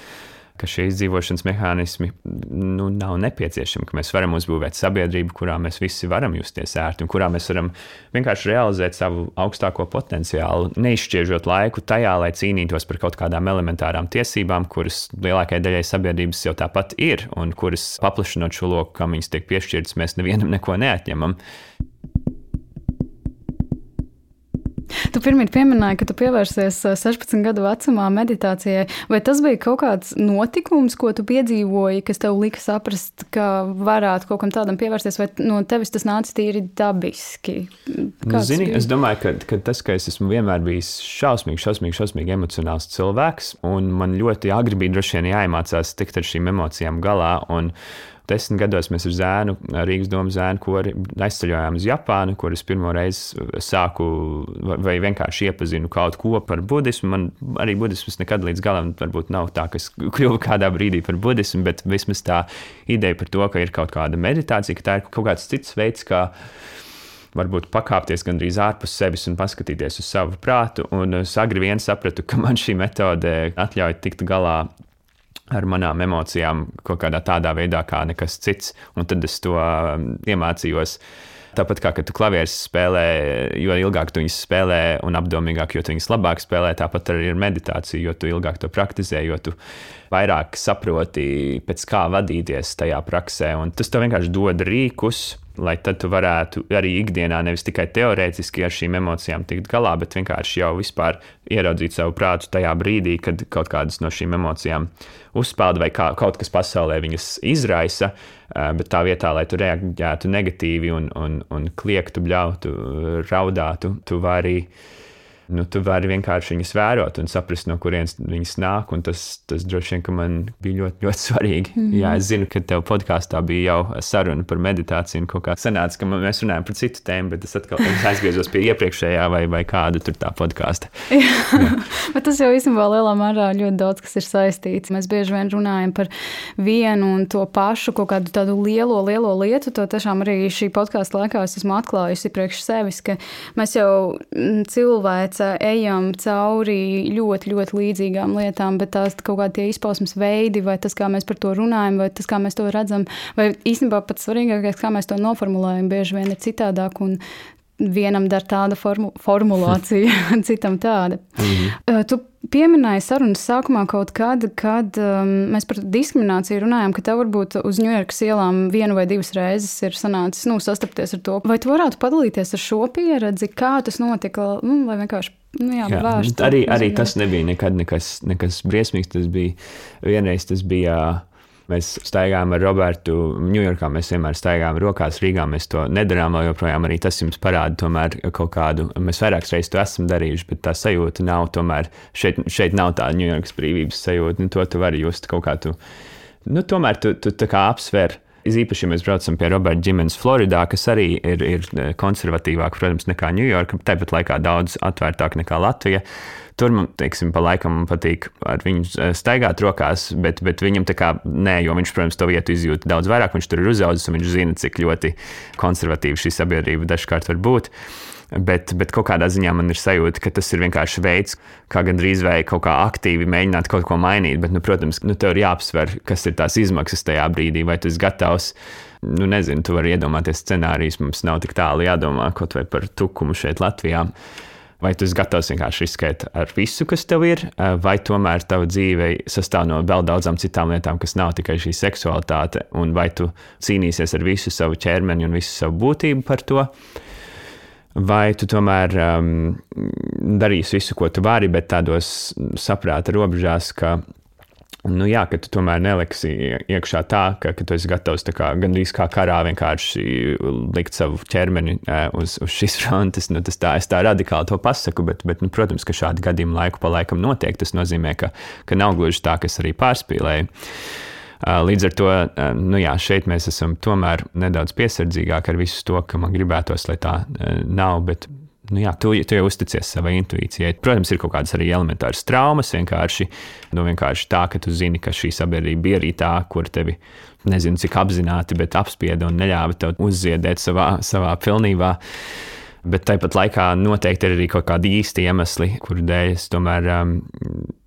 ka šie izdzīvošanas mehānismi nu, nav nepieciešami, ka mēs varam uzbūvēt sabiedrību, kurā mēs visi varam justies ērti un kurā mēs varam vienkārši realizēt savu augstāko potenciālu, neizšķiežot laiku tajā, lai cīnītos par kaut kādām elementārām tiesībām, kuras lielākajai daļai sabiedrības jau tāpat ir, un kuras paplašinot šo loku, kam viņas tiek piešķirtas, mēs nevienam neko neatņemam. Tu pirmie pieminēji, ka tu pievērsies 16 gadu vecumā meditācijai. Vai tas bija kaut kāds notikums, ko tu piedzīvoji, kas tev lika saprast, ka varētu kaut kam tādam pievērsties, vai no tevis tas nāca tīri dabiski? Nu, zini, bija? es domāju, ka, ka tas, ka es esmu vienmēr bijis šausmīgi, šausmīgi, šausmīgi emocionāls cilvēks, un man ļoti agri bija droši vien jāiemācās tikt ar šīm emocijām galā. Un, Desmit gados mēs ar zēnu, Rīgas domu zēnu, kuri aizceļojām uz Japānu, kur es pirmo reizi sāku vai vienkārši iepazinu kaut ko par budismu. Man arī budisms nekad līdz galam varbūt nav tā, ka es kļuvu kādā brīdī par budismu, bet vismaz tā ideja par to, ka ir kaut kāda meditācija, ka tā ir kaut kāds cits veids, kā varbūt pakāpties gandrīz ārpus sevis un paskatīties uz savu prātu. Un es agri vien sapratu, ka man šī metode ļauj tikt galā ar manām emocijām kaut kādā tādā veidā, kā nekas cits. Un tad es to um, iemācījos. Tāpat kā tu klavierus spēlē, jo ilgāk tu viņus spēlē un apdomīgāk, jo tu viņus labāk spēlē, tāpat arī ar meditāciju, jo tu ilgāk to praktizē, jo tu vairāk saproti, pēc kā vadīties tajā praksē. Un tas tev vienkārši dod rīkus, lai tad tu varētu arī ikdienā nevis tikai teorētiski ar šīm emocijām tikt galā, bet vienkārši jau vispār ieraudzīt savu prātu tajā brīdī, kad kaut kādas no šīm emocijām uzspēlda vai kā, kaut kas pasaulē viņas izraisa, eh, bet tā vietā, lai tu reaģētu negatīvi un, un, un kliegtu, bļautu, raudātu, tu vari nu, tu vari vienkārši viņas vērot un saprast, no kurienes viņas nāk. Tas, tas droši vien man bija ļoti, ļoti svarīgi. Mm -hmm. Jā, es zinu, ka tev podkāstā bija jau saruna par meditāciju, un kaut kā sanāca, ka mēs runājam par citu tēmu, bet es atkal aizgriezos pie iepriekšējā vai, vai kāda tur tā podkāsta. *laughs* bet tas jau īstenībā lielā mērā ļoti daudz kas ir saistīts. Mēs bieži vien runājam par vienu un to pašu kaut kādu tādu lielo, lielo lietu. To tiešām arī šī podkāstu laikā es esmu atklājusi priekš sevis, ka mēs jau mm, cilvēci ejam cauri ļoti, ļoti līdzīgām lietām, bet tās kaut kādi izpausmes veidi, vai tas, kā mēs par to runājam, vai tas, kā mēs to redzam, vai īstenībā pats svarīgākais, kā mēs to noformulējam, bieži vien ir citādāk. Un vienam dar tāda formu, formulācija, *laughs* citam tāda. -hmm. Tu pieminēji sarunas sākumā kaut kad, kad um, mēs par diskrimināciju runājām, ka tev varbūt uz Ņujorkas ielām vienu vai divas reizes ir sanācis nu, sastapties ar to. Vai tu varētu padalīties ar šo pieredzi, kā tas notika, nu, lai vienkārši Nu, jā, jā, vērst, arī, arī tas nebija nekad nekas, nekas briesmīgs. Tas bija vienreiz, tas bija Mēs staigājām ar Robertu Ņujorkā, mēs vienmēr staigājām rokās Rīgā. Mēs to nedarām vēl joprojām. Arī tas jums parāda tomēr kaut kādu, mēs vairākas reizes to esam darījuši, bet tā sajūta nav tomēr, šeit, šeit nav tā Ņujorkas brīvības sajūta. Nu, to tu vari just kaut kā tu, nu, tomēr tu, tu tā kā apsver. Īpaši, ja mēs braucam pie Roberta ģimenes Floridā, kas arī ir, ir konservatīvāk, protams, nekā Ņujorka, tāpat laikā daudz atvērtāk nekā Latvija. Tur man, teiksim, pa laikam patīk ar viņu eh, staigāt rokās, bet, bet viņam tā kā nē, jo viņš, protams, to vietu izjūt daudz vairāk. Viņš tur ir uzaugusi un viņš zina, cik ļoti konservatīva šī sabiedrība dažkārt var būt. Bet, bet kaut kādā ziņā man ir sajūta, ka tas ir vienkārši veids, kā gandrīz vai kaut kā aktīvi mēģināt kaut ko mainīt. Bet, nu, protams, nu, tev ir jāapsver, kas ir tās izmaksas tajā brīdī, vai tu esi gatavs. Nu, nezinu, tu vari iedomāties scenārijus, mums nav tik tālu jādomā kaut vai par tukumu šeit Latvijā. Vai tu esi gatavs vienkārši riskēt ar visu, kas tev ir, vai tomēr tava dzīve sastāv no vēl daudzām citām lietām, kas nav tikai šī seksualitāte, un vai tu cīnīsies ar visu savu ķermeni un visu savu būtību par to? Vai tu tomēr um, darīsi visu, ko tu vari, bet tādos saprāta robežās, ka Nu, jā, ka tu tomēr neliksi iekšā tā, ka, ka tu esi gatavs kā, gandrīz kā karā vienkārši likt savu ķermeni uz, uz šīs *laughs* frontes. Nu, tas tā, es tā radikāli to pasaku, bet, bet nu, protams, ka šādi gadījumi laiku pa laikam notiek. Tas nozīmē, ka, ka nav gluži tā, ka es arī pārspīlēju. Līdz ar to nu jā, šeit mēs esam tomēr nedaudz piesardzīgāki ar visu to, ka man gribētos, lai tā nav. Bet, Nu jā, tu, tu jau uzticies savai intuīcijai. Protams, ir kaut kādas arī elementāras traumas. Vienkārši, nu, vienkārši tā, ka tu zini, ka šī sabiedrība bija arī tā, kur tevi nezinu, cik apzināti, bet apspieda un neļāva tev uzziedēt savā, savā pilnībā. Bet tāpat laikā noteikti ir arī kaut kādi īsti iemesli, kuru dēļ es tomēr um,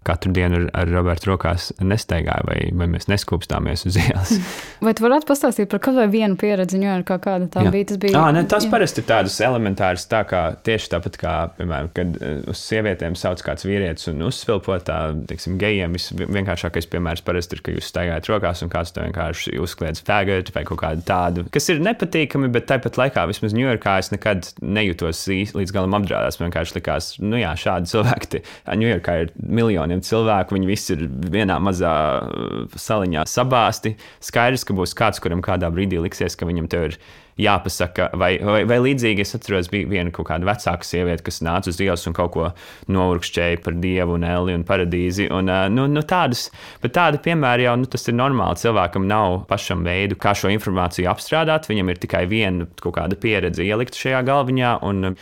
katru dienu ar, ar Robertu rokās nestaigāju, vai, vai mēs neskūpstāmies uz ielas. *laughs* Vai tu varētu pastāstīt par kaut vienu pieredzi, jo kā kāda tā jā. bija? Tas, bija... À, ne, tas jā. parasti ir tādas elementāras, tā kā tieši tāpat kā, piemēram, kad uz sievietēm sauc kāds vīrietis un uzsvilpo tā, teiksim, gejiem. Vienkāršākais piemērs parasti ir, ka jūs staigājat rokās un kāds to vienkārši uzkliedz faggot vai kaut kādu tādu, kas ir nepatīkami, bet tāpat laikā vismaz Ņujorkā es nekad nejūtos līdz galam apdraudēts. Man vienkārši likās, nu jā, šādi cilvēki, Ņujorkā ir miljoniem simtiem cilvēku. Viņi visi ir vienā mazā uh, saliņā sabāzti. Skaidrs, ka būs kāds, kuram kādā brīdī liksies, ka viņam te ir jāpasaka, vai, vai, vai līdzīgi es atceros, bija viena kaut kāda vecāka sieviete, kas nāca uz ielas un kaut ko nourkšķēja par dievu un eli un paradīzi. Un, uh, nu, nu tādas, bet tādi piemēri jau nu, tas ir normāli. Cilvēkam nav pašam veidu, kā šo informāciju apstrādāt. Viņam ir tikai viena kaut kāda pieredze ielikt šajā galviņā. Un,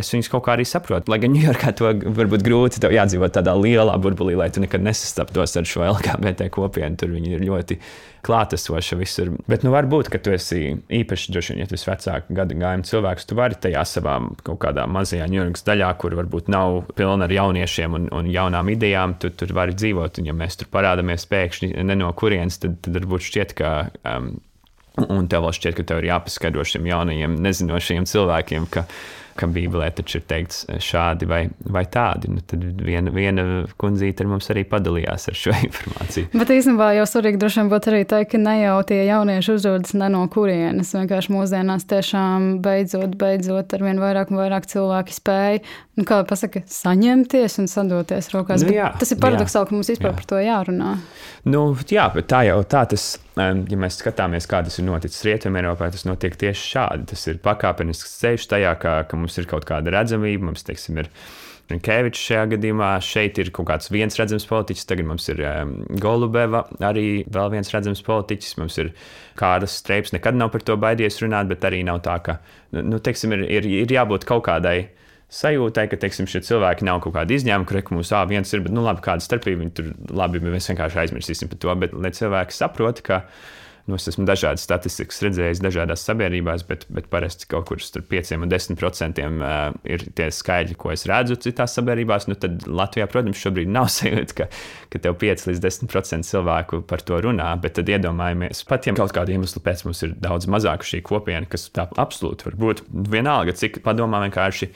es viņus kaut kā arī saprotu. Lai gan Ņujorkā to varbūt grūti, jādzīvot tādā lielā burbulī, lai tu nekad nesastaptos ar šo LGBT kopienu. Tur viņi ir ļoti klātesoši visur. Bet nu, varbūt, ka tu esi īpaši droši vien, ja tu esi vecāka gada gājuma cilvēks, tu vari tajā savā kaut kādā mazajā Ņujorkas daļā, kur varbūt nav pilna ar jauniešiem un, un jaunām idejām, tu tur vari dzīvot. Un, ja mēs tur parādāmies pēkšņi no kurienes, tad, tad varbūt šķiet, ka. Um, Un tev vēl šķiet, ka tev ir jāpaskaidro šiem jaunajiem, nezinošiem cilvēkiem, ka ka Bībelē taču ir teikts šādi vai, vai tādi. Nu, tad viena, viena kundzīte ar mums arī padalījās ar šo *laughs* informāciju. Bet īstenībā jau svarīgi droši vien būtu arī teikt, ka ne jau tie jaunieši uzrodas ne no kurienes. Vienkārši mūsdienās tiešām beidzot, beidzot ar vien vairāk un vairāk cilvēki spēj, nu, kā pasaka, saņemties un sadoties rokās. Nu, jā, tas ir paradoxāli, ka mums vispār jā. par to jārunā. Nu, jā, bet tā jau tā tas ir ja mēs skatāmies, kā tas ir noticis Rietumēropā, tas notiek tieši šādi. Tas ir pakāpenisks ceļš tajā, ka, ka mums ir kaut kāda redzamība, mums teiksim, ir. Kevičs šajā gadījumā šeit ir kaut kāds viens redzams politiķis, tagad mums ir um, Golubeva, arī vēl viens redzams politiķis. Mums ir kādas streips, nekad nav par to baidies runāt, bet arī nav tā, ka, nu, teiksim, ir, ir, ir jābūt kaut kādai sajūtai, ka teiksim, šie cilvēki nav kaut kāda izņēmuma, kur mums ā, viens ir, bet nu, labi, kāda starpība viņi tur labi, mēs vienkārši aizmirsīsim par to. Bet lai cilvēki saprot, ka nu, es esmu dažādas statistikas redzējis dažādās sabiedrībās, bet, bet parasti kaut kur starp 5 un 10 procentiem ir tie skaidri, ko es redzu citās sabiedrībās. Nu, tad Latvijā, protams, šobrīd nav *laughs* sajūta, ka, ka tev 5 līdz 10 procenti cilvēku par to runā, bet tad iedomājamies, pat ja kaut kādu iemeslu pēc mums ir daudz mazāka šī kopiena, kas tā absolūti var būt vienalga, cik padomā vienkārši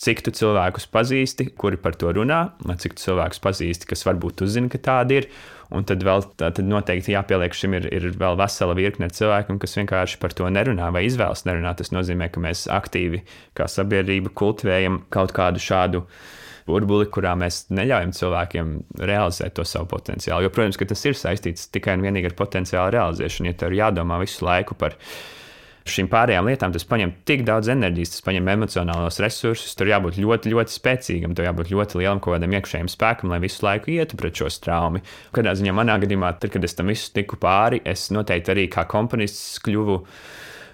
cik tu cilvēkus pazīsti, kuri par to runā, cik tu cilvēkus pazīsti, kas varbūt uzzina, ka tādi ir. Un tad vēl tad noteikti jāpieliek šim ir, ir vēl vesela virkne cilvēkiem, kas vienkārši par to nerunā vai izvēlas nerunāt. Tas nozīmē, ka mēs aktīvi kā sabiedrība kultivējam kaut kādu šādu burbuli, kurā mēs neļaujam cilvēkiem realizēt to savu potenciālu. Jo, protams, tas ir saistīts tikai un vienīgi ar potenciālu realizēšanu. Ja tev ir jādomā visu laiku par šīm pārējām lietām, tas prasa tik daudz enerģijas, tas prasa emocionālos resursus. Tur jābūt ļoti, ļoti spēcīgam, tur jābūt ļoti lielam kaut kādam iekšējam spēkam, lai visu laiku ietu pret šo straumi. Kādā ziņā manā gadījumā, tad, kad es tam visu tiku pāri, es noteikti arī kā komponists kļuvu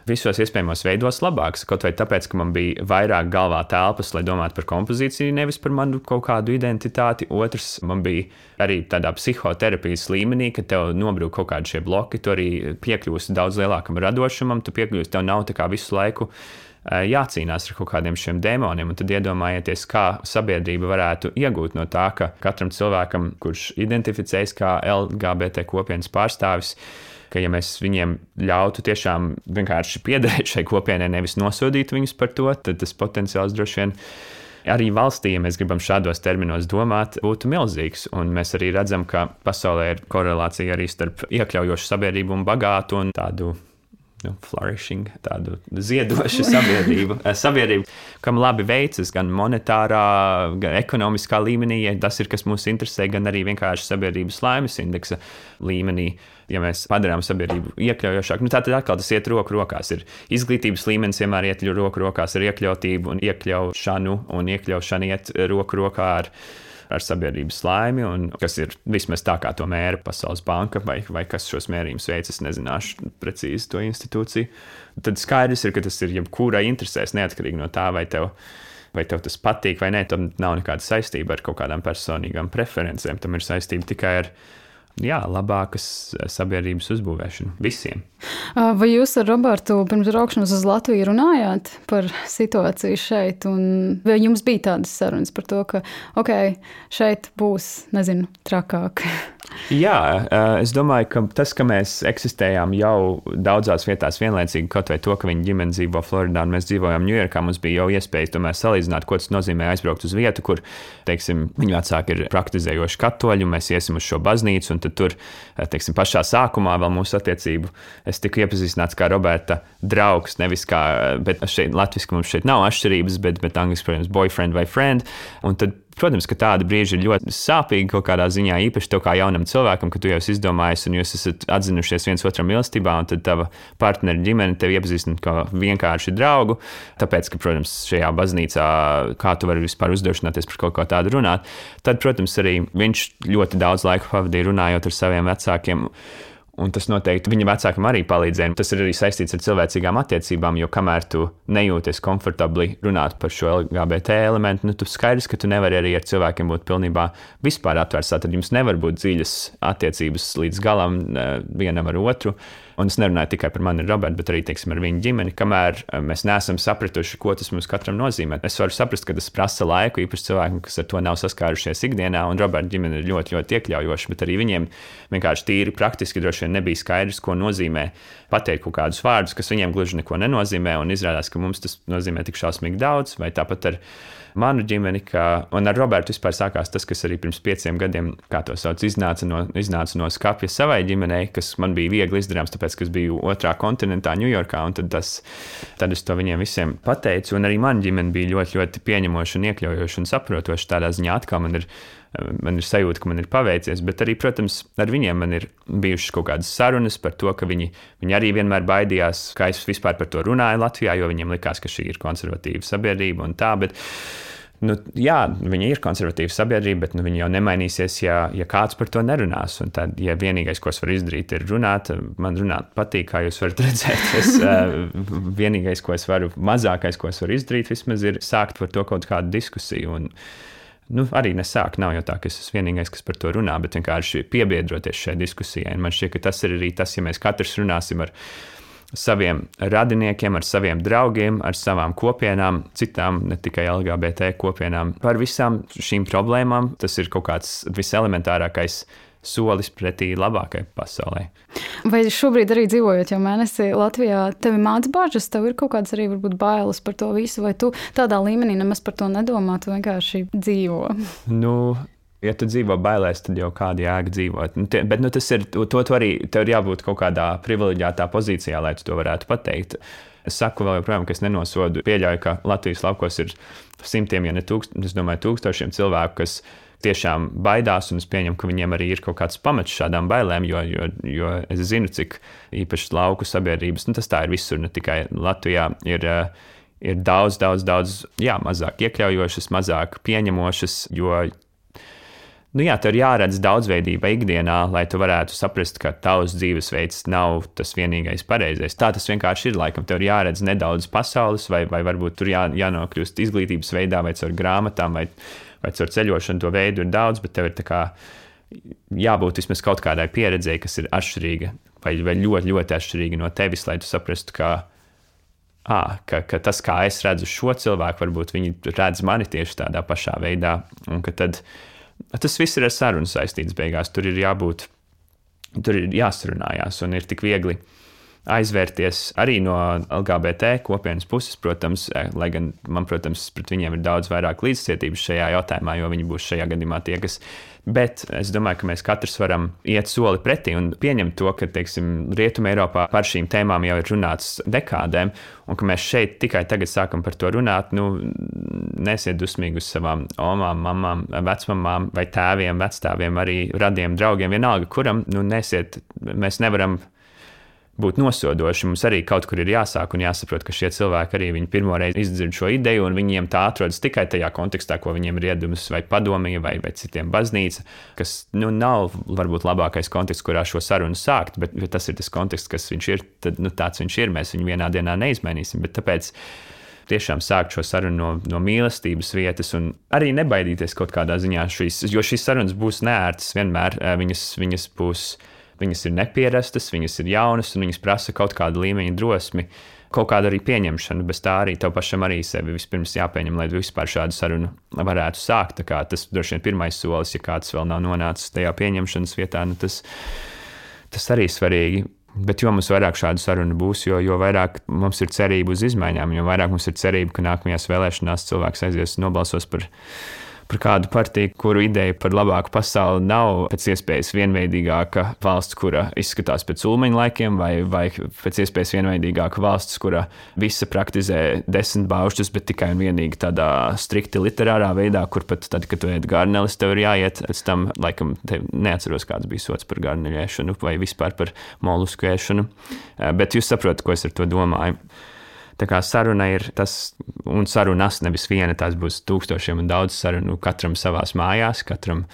visos iespējamos veidos labāks. Kaut vai tāpēc, ka man bija vairāk galvā telpas, lai domātu par kompozīciju, nevis par manu kaut kādu identitāti. Otrs, man bija arī tādā psihoterapijas līmenī, ka tev nobrūk kaut kādi šie bloki, tu arī piekļūsi daudz lielākam radošumam, tu piekļūsi, tev nav tā kā visu laiku eh, jācīnās ar kaut kādiem šiem demoniem. Tad iedomājieties, kā sabiedrība varētu iegūt no tā, ka katram cilvēkam, kurš identificējas kā LGBT kopienas pārstāvis, ka ja mēs viņiem ļautu tiešām vienkārši piederēt šai kopienai, nevis nosodītu viņus par to, tad tas potenciāls droši vien arī valstī, ja mēs gribam šādos terminos domāt, būtu milzīgs. Un mēs arī redzam, ka pasaulē ir korelācija arī starp iekļaujošu sabiedrību un bagātu un tādu nu, flourishing, tādu ziedošu *laughs* sabiedrību. Eh, sabiedrību, kam labi veicas gan monetārā, gan ekonomiskā līmenī, ja tas ir kas mūs interesē, gan arī vienkārši sabiedrības laimes indeksa līmenī. Ja mēs padarām sabiedrību iekļaujošāku, nu, tad atkal tas iet roku rokās. Ir izglītības līmenis vienmēr iet roku rokās ar iekļautību, un iekļaušanu, un iekļaušana iet roku rokā ar ar sabiedrības laimi, un kas ir vismaz tā, kā to mēra Pasaules banka, vai, vai kas šos mērījumus veids, es nezināšu precīzi to institūciju. Tad skaidrs ir, ka tas ir jebkurai interesēs, neatkarīgi no tā, vai tev vai tev tas patīk vai nē, tam nav nekāda saistība ar kaut kādām personīgām preferencēm. Tam ir saistība tikai ar jā, labākas sabiedrības uzbūvēšanu visiem. Vai jūs ar Robertu pirms braukšanas uz Latviju runājāt par situāciju šeit? Vai jums bija tādas sarunas par to, ka okay, šeit būs, nezinu, trakāk? *laughs* Jā, es domāju, ka tas, ka mēs eksistējām jau daudzās vietās vienlaicīgi, kaut vai to, ka viņa ģimene dzīvo Floridā un mēs dzīvojam Ņujorkā, mums bija jau iespēja tomēr salīdzināt, ko tas nozīmē aizbraukt uz vietu, kur, teiksim, viņa vecāki ir praktizējoši katoļi, un mēs iesim uz šo baznīcu, un tur, teiksim, pašā sākumā vēl mūsu attiecību es tiku iepazīstināts kā Roberta draugs, nevis kā, bet šeit latviešu mums šeit nav atšķirības, bet, bet angļuiski, protams, boyfriend vai friend. Un tad Protams, ka tādi brīži ir ļoti sāpīgi kaut kādā ziņā, īpaši tev kā jaunam cilvēkam, ka tu jau esi izdomājis un jūs esat atzinušies viens otram mīlestībā, un tad tava partneru ģimene tevi iepazīstina kā vienkārši draugu. Tāpēc, ka, protams, šajā baznīcā, kā tu vari vispār uzdrošināties par kaut ko tādu runāt, tad, protams, arī viņš ļoti daudz laika pavadīja runājot ar saviem vecākiem. Un tas noteikti viņa vecākam arī palīdzēja. Tas ir arī saistīts ar cilvēcīgām attiecībām, jo kamēr tu nejūties komfortabli runāt par šo LGBT elementu, nu, tu skaidrs, ka tu nevari arī ar cilvēkiem būt pilnībā vispār atvērts. Tad jums nevar būt dziļas attiecības līdz galam vienam ar otru. Un es nerunāju tikai par mani, Robertu, bet arī teiksim, ar viņu ģimeni, kamēr eh, mēs neesam sapratuši, ko tas mums katram nozīmē. Es varu saprast, ka tas prasa laiku, īpaši cilvēkiem, kas ar to nav saskārušies ikdienā, un Roberta ģimene ir ļoti, ļoti iekļaujoša, bet arī viņiem vienkārši tīri praktiski droši vien nebija skaidrs, ko nozīmē pateikt kaut kādus vārdus, kas viņiem gluži neko nenozīmē, un izrādās, ka mums tas nozīmē tik šausmīgi daudz, vai tāpat ar manu ģimeni, ka, un ar Robertu vispār sākās tas, kas arī pirms pieciem gadiem, kā to sauc, iznāca no, iznāca no skapja savai ģimenei, kas man bija viegli izdarāms, tāpēc, ka es biju otrā kontinentā, Ņujorkā, un tad, tas, tad es to viņiem visiem pateicu, un arī man ģimene bija ļoti, ļoti pieņemoša un iekļaujoša un saprotoša. Tādā ziņā atkal man ir man ir sajūta, ka man ir paveicies, bet arī, protams, ar viņiem man ir bijušas kaut kādas sarunas par to, ka viņi, viņi arī vienmēr baidījās, ka es vispār par to runāju Latvijā, jo viņiem likās, ka šī ir konservatīva sabiedrība un tā. Bet, Nu, jā, viņi ir konservatīva sabiedrība, bet nu, viņi jau nemainīsies, ja, ja kāds par to nerunās. Un tad, ja vienīgais, ko es varu izdarīt, ir runāt, man runāt patīk, kā jūs varat *laughs* redzēt. Es, vienīgais, ko es varu, mazākais, ko es varu izdarīt, vismaz ir sākt par to kaut kādu diskusiju. Un, nu, arī nesāk. Nav jau tā, ka es esmu vienīgais, kas par to runā, bet vienkārši piebiedroties šai diskusijai. Un man šķiet, ka tas ir arī tas, ja mēs katrs runāsim ar saviem radiniekiem, ar saviem draugiem, ar savām kopienām, citām, ne tikai LGBT kopienām, par visām šīm problēmām. Tas ir kaut kāds viselementārākais solis pretī labākai pasaulē. Vai šobrīd arī dzīvojot jau mēnesi Latvijā, tev ir mācības bažas, tev ir kaut kādas arī varbūt bailes par to visu, vai tu tādā līmenī nemaz par to nedomā, tu vienkārši dzīvo? *laughs* Nu, ja tu dzīvo bailēs, tad jau kāda jēga dzīvot. Nu, tie, bet nu, tas ir, to tu arī, tev ir jābūt kaut kādā privileģētā pozīcijā, lai tu to varētu pateikt. Es saku vēl joprojām, ka es nenosodu, pieļauju, ka Latvijas laukos ir simtiem, ja ne es domāju, tūkstošiem cilvēku, kas tiešām baidās, un es pieņemu, ka viņiem arī ir kaut kāds pamats šādām bailēm, jo, jo, jo es zinu, cik īpaši lauku sabiedrības, nu tas tā ir visur, ne tikai Latvijā, ir, ir daudz, daudz, daudz jā, mazāk iekļaujošas, mazāk pieņemošas, jo nu jā, tev ir jāredz daudzveidība ikdienā, lai tu varētu saprast, ka tavs dzīvesveids nav tas vienīgais pareizais. Tā tas vienkārši ir. Laikam, tev ir jāredz nedaudz pasaules, vai, vai varbūt tur jā, jānokļūst izglītības veidā, vai caur grāmatām, vai, vai caur ceļošanu. To veidu ir daudz, bet tev ir kā, jābūt vismaz kaut kādai pieredzēji, kas ir atšķirīga vai, vai ļoti, ļoti atšķirīga no tevis, lai tu saprastu, ka, à, ka, ka tas, kā es redzu šo cilvēku, varbūt viņi redz mani tieši tādā pašā veidā. Un ka tad tas viss ir ar sarunu saistīts beigās. Tur ir jābūt, tur ir jāsarunājās un ir tik viegli aizvērties arī no LGBT kopienas puses, protams, eh, lai gan man, protams, pret viņiem ir daudz vairāk līdzcietības šajā jautājumā, jo viņi būs šajā gadījumā tie, kas. Bet es domāju, ka mēs katrs varam iet soli pretī un pieņemt to, ka, teiksim, Rietumē Eiropā par šīm tēmām jau ir runāts dekādēm, un ka mēs šeit tikai tagad sākam par to runāt. Nu, nesiet dusmīgi uz savām omām, mamām, vecmamām vai tēviem, vecstāviem, arī radiem draugiem, vienalga, kuram, nu, nesiet, mēs nevaram būt nosodoši. Mums arī kaut kur ir jāsāk un jāsaprot, ka šie cilvēki arī pirmo reizi izdzird šo ideju, un viņiem tā atrodas tikai tajā kontekstā, ko viņiem ir iedomas vai padomīja, vai, vai citiem baznīca, kas nu, nav varbūt labākais konteksts, kurā šo sarunu sākt, bet, bet tas ir tas konteksts, kas viņš ir, tad nu, tāds viņš ir. Mēs viņu vienā dienā neizmainīsim. Bet tāpēc tiešām sākt šo sarunu no, no mīlestības vietas un arī nebaidīties kaut kādā ziņā šīs, jo šīs sarunas būs neērtas vienmēr, viņas, viņas būs Viņas ir nepierastas, viņas ir jaunas un viņas prasa kaut kādu līmeņa drosmi, kaut kādu arī pieņemšanu. Bez tā arī tev pašam arī sevi vispirms jāpieņem, lai vispār šādu sarunu varētu sākt. Tas droši vien pirmais solis, ja kāds vēl nav nonācis tajā pieņemšanas vietā, nu tas, tas arī svarīgi. Bet jo mums vairāk šādu sarunu būs, jo, jo vairāk mums ir cerība uz izmaiņām, jo vairāk mums ir cerība, ka nākamajās vēlēšanās cilvēks aizies un nobalsos par viņu par kādu partiju, kuru ideja par labāku pasauli nav pēc iespējas vienveidīgāka valsts, kura izskatās pēc ulmeņa laikiem, vai, vai pēc iespējas vienveidīgāka valsts, kura visa praktizē desmit baušļus, bet tikai un vienīgi tādā strikti literārā veidā, kur pat tad, kad tu ēd garnelis, tev ir jāiet pēc tam, laikam, neatceros, kāds bija sots par garneļu ēšanu vai vispār par molusku ēšanu. Eh, bet jūs saprotat, ko es ar to domāju. Tā kā saruna ir tas, un sarunas nevis viena, tās būs tūkstošiem un daudz sarunu, katram savās mājās, katram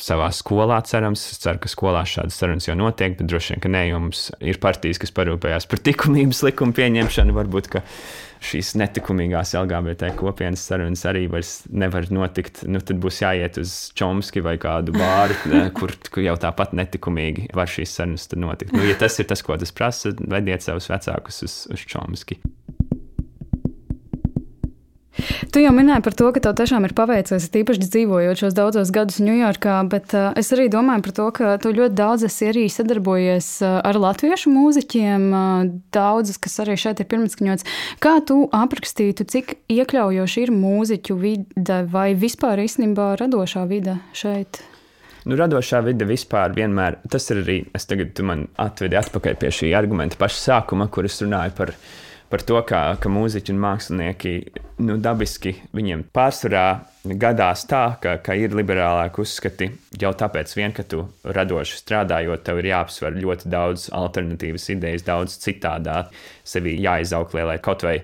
savā skolā, cerams. Es ceru, ka skolās šādas sarunas jau notiek, bet droši vien, ka nē, jums ir partijas, kas parūpējās par likumības likumu pieņemšanu. Varbūt, ka šīs netikumīgās LGBT kopienas sarunas arī vairs nevar notikt. Nu, tad būs jāiet uz Čomski vai kādu bāru, kur, kur jau tāpat netikumīgi var šīs sarunas notikt. Nu, ja tas ir tas, ko tas prasa, vediet savus vecākus uz, uz Čomski. Tu jau minēji par to, ka tev tiešām ir paveicies, tīpaši dzīvojot šos daudzos gadus Ņujorkā, bet uh, es arī domāju par to, ka tu ļoti daudz esi arī sadarbojies uh, ar latviešu mūziķiem, uh, daudzas, kas arī šeit ir pirmskaņots. Kā tu aprakstītu, cik iekļaujoši ir mūziķu vide vai vispār īstenībā radošā vide šeit? Nu, radošā vide vispār vienmēr, tas ir arī, es tagad man atvedi atpakaļ pie šī argumenta paša sākuma, kur es runāju par viņa par to, ka, ka mūziķi un mākslinieki nu, dabiski viņiem pārsvarā gadās tā, ka, ka ir liberālāki uzskati jau tāpēc, vien, ka tu radoši strādājot, tev ir jāapsver ļoti daudz alternatīvas idejas, daudz citādā sevi jāizauklē, lai kaut vai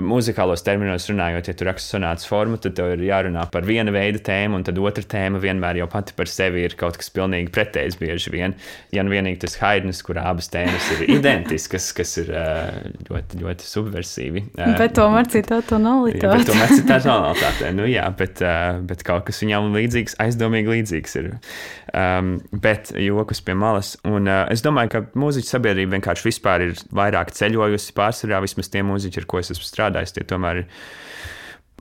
muzikālos terminos runājot, ja tu raksti sonātas formu, tad tev ir jārunā par viena veida tēmu, un tad otra tēma vienmēr jau pati par sevi ir kaut kas pilnīgi pretējs bieži vien. Ja nu vienīgi tas Haidnis, kur abas tēmas ir *laughs* identiskas, kas ir ļoti, ļoti subversiīvi. Bet tomēr citā tonalitātē. *laughs* Ja, tomēr citā tonalitātē, nu jā, bet, bet kaut kas viņam līdzīgs, aizdomīgi līdzīgs ir. Um, bet jokus pie malas. Un uh, es domāju, ka mūziķa sabiedrība vienkārši vispār ir vairāk ceļojusi pārsvarā, vismaz tie mūziķi, ar ko es esmu strādājis, tie tomēr ir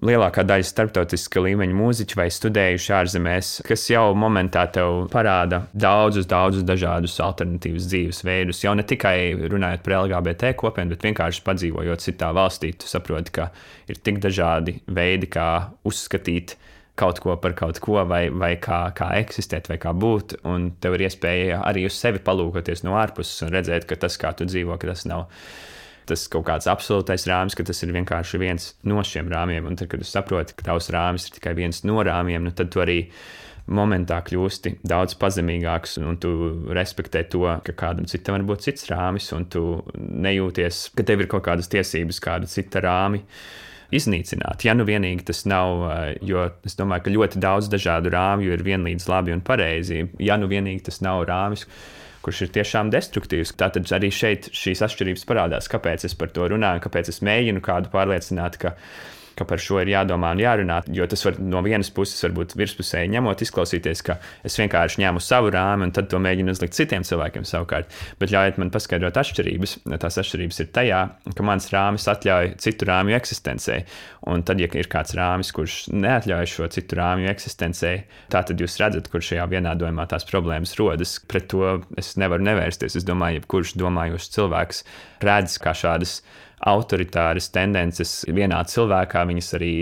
lielākā daļa starptautiska līmeņa mūziķi vai studējuši ārzemēs, kas jau momentā tev parāda daudzus, daudzus dažādus alternatīvus dzīves veidus. Jau ne tikai runājot par LGBT kopienu, bet vienkārši padzīvojot citā valstī, tu saproti, ka ir tik dažādi veidi, kā uzskatīt kaut ko par kaut ko, vai, vai kā, kā eksistēt, vai kā būt. Un tev ir iespēja arī uz sevi palūkoties no ārpuses un redzēt, ka tas, kā tu dzīvo, ka tas nav tas kaut kāds absolūtais rāmis, ka tas ir vienkārši viens no šiem rāmjiem. Un tad, kad tu saproti, ka tavs rāmis ir tikai viens no rāmjiem, nu, tad tu arī momentā kļūsti daudz pazemīgāks, un tu respektē to, ka kādam citam var būt cits rāmis, un tu nejūties, ka tev ir kaut kādas tiesības, kāda cita rāmi iznīcināt. Ja nu vienīgi tas nav, eh, jo es domāju, ka ļoti daudz dažādu rāmju ir vienlīdz labi un pareizi. Ja nu vienīgi tas nav rāmis, kurš ir tiešām destruktīvs. Tātad arī šeit šīs atšķirības parādās, kāpēc es par to runāju, kāpēc es mēģinu kādu pārliecināt, ka ka par šo ir jādomā un jārunā. Jo tas var no vienas puses, varbūt virspusēji ņemot, izklausīties, ka es vienkārši ņēmu savu rāmi un tad to mēģinu uzlikt citiem cilvēkiem savukārt. Bet ļaujiet man paskaidrot atšķirības. Tās atšķirības ir tajā, ka mans rāmis atļauj citu rāmju eksistencei. Un tad, ja ir kāds rāmis, kurš neatļauj šo citu rāmju eksistencei, tad jūs redzat, kur šajā vienādojumā tās problēmas rodas. Pret to es nevaru nevērsties. Es domāju, jebkurš domājošs cilvēks redz, kā šādas autoritāras tendences vienā cilvēkā, viņas arī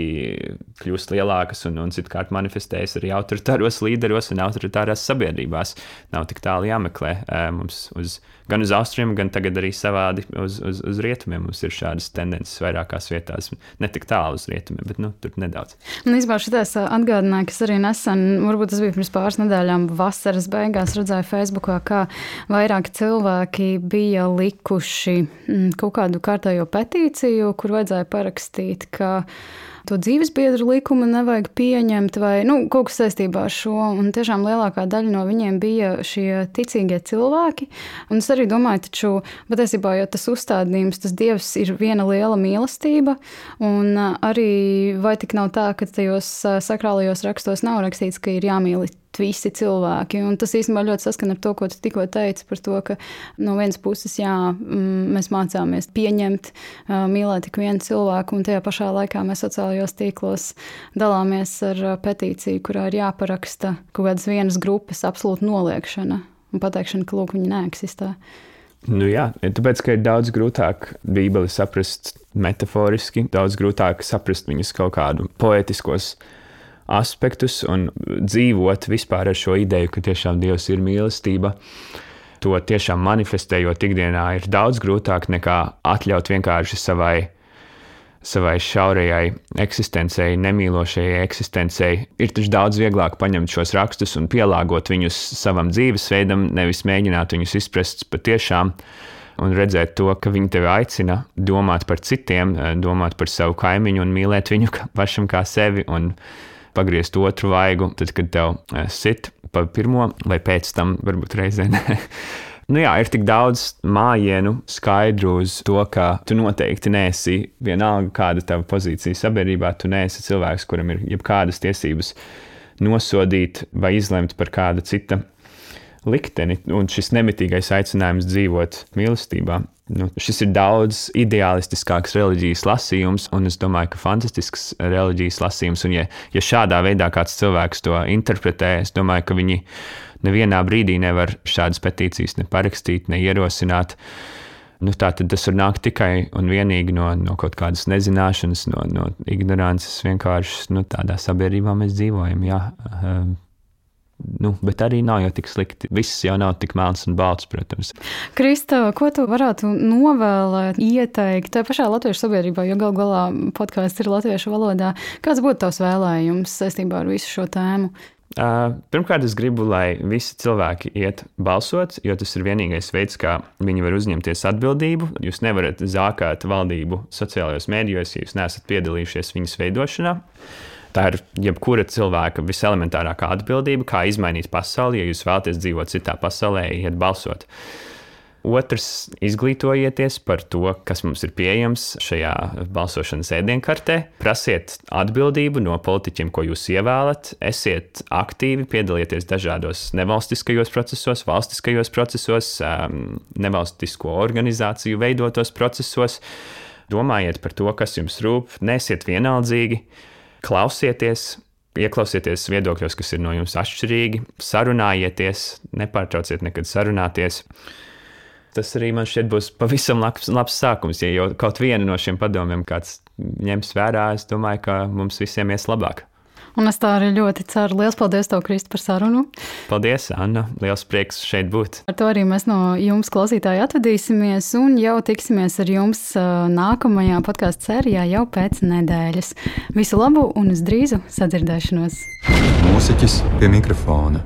kļūst lielākas un, un citkārt manifestējas arī autoritāros līderos un autoritārās sabiedrībās. Nav tik tālu jāmeklē mums uz, gan uz austrumiem, gan tagad arī savādi uz, uz, uz rietumiem. Mums ir šādas tendences vairākās vietās, ne tik tālu uz rietumiem, bet nu, tur nedaudz. Un īstenībā šitās atgādināja, kas arī nesen, varbūt tas bija pirms pāris nedēļām, vasaras beigās redzēju Facebookā, kā vairāki cilvēki bija likuši mm, kaut kādu kārtējo petīciju, kur vajadzēja parakstīt, ka to dzīvesbiedru likumu nevajag pieņemt, vai nu, kaut kas saistībā ar šo. Un tiešām lielākā daļa no viņiem bija šie ticīgie cilvēki. Un es arī domāju, taču patiesībā jau tas uzstādījums, tas dievs ir viena liela mīlestība. Un arī vai tik nav tā, ka tajos sakrālajos rakstos nav rakstīts, ka ir jāmīl visi cilvēki. Un tas īstenībā ļoti saskan ar to, ko tu tikko teici par to, ka no vienas puses jā, mēs mācāmies pieņemt, mīlēt tik vienu cilvēku, un tajā pašā laikā mēs sociālajos tīklos dalāmies ar petīciju, kurā ir jāparaksta kaut kādas vienas grupas absolūta noliekšana un pateikšana, ka lūk, viņi neeksistē. Nu jā, tāpēc, ka ir daudz grūtāk Bībeli saprast metaforiski, daudz grūtāk saprast viņas kaut kādu poetiskos aspektus un dzīvot vispār ar šo ideju, ka tiešām Dievs ir mīlestība. To tiešām manifestējot ikdienā ir daudz grūtāk nekā atļaut vienkārši savai, savai šaurajai eksistencei, nemīlošajai eksistencei. Ir taču daudz vieglāk paņemt šos rakstus un pielāgot viņus savam dzīvesveidam, nevis mēģināt viņus izprast patiešām un redzēt to, ka viņi tevi aicina domāt par citiem, domāt par savu kaimiņu un mīlēt viņu pašam kā sevi. Un pagriezt otru vaigu, tad, kad tev eh, sit pa pirmo, vai pēc tam varbūt reizē. *laughs* Nu jā, ir tik daudz mājienu, skaidru uz to, ka tu noteikti neesi vienalga, kāda ir tava pozīcija sabiedrībā. Tu neesi cilvēks, kuram ir jebkādas tiesības nosodīt vai izlemt par kāda cita likteni. Un šis nemitīgais aicinājums dzīvot mīlestībā Nu, šis ir daudz ideālistiskāks reliģijas lasījums, un es domāju, ka fantastisks reliģijas lasījums. Un, ja, ja šādā veidā kāds cilvēks to interpretē, es domāju, ka viņi nevienā brīdī nevar šādas petīcijas ne parakstīt, ne ierosināt. Nu, tā tad tas var nākt tikai un vienīgi no, no kaut kādas nezināšanas, no, no ignorances. Vienkārši nu, tādā sabiedrībā mēs dzīvojam. Jā. Nu, bet arī nav jau tik slikti. Viss jau nav tik melns un balts, protams. Krista, ko tu varētu novēlēt, ieteikt tajā pašā latviešu sabiedrībā, jo gal galā podkāsts ir latviešu valodā? Kāds būtu tavs vēlējums saistībā ar visu šo tēmu? Uh, pirmkārt, es gribu, lai visi cilvēki iet balsot, jo tas ir vienīgais veids, kā viņi var uzņemties atbildību. Jūs nevarat zākāt valdību sociālajos mēdījos, ja jūs neesat piedalījušies viņas veidošanā. Tā ir jebkura cilvēka viselementārākā atbildība, kā izmainīt pasauli. Ja jūs vēlaties dzīvot citā pasaulē, iet balsot. Otrs, izglītojieties par to, kas mums ir pieejams šajā balsošanas ēdienkartē. Prasiet atbildību no politiķiem, ko jūs ievēlat. Esiet aktīvi, piedalieties dažādos nevalstiskajos procesos, valstiskajos procesos, um, nevalstisko organizāciju veidotos procesos. Domājiet par to, kas jums rūp, nesiet vienaldzīgi klausieties, ieklausieties viedokļos, kas ir no jums atšķirīgi, sarunājieties, nepārtrauciet nekad sarunāties. Tas arī man šķiet būs pavisam labs, labs sākums. Ja jau kaut vienu no šiem padomiem kāds ņems vērā, es domāju, ka mums visiem ies labāk. Un es tā arī ļoti ceru. Lielas paldies, tev, Kristi, par sarunu. Paldies, Anna. Liels prieks šeit būt. Ar to arī mēs no jums, klausītāji, atvadīsimies un jau tiksimies ar jums nākamajā podkāstu sērijā jau pēc nedēļas. Visu labu un uz drīzu sadzirdēšanos! Mūziķis pie mikrofona.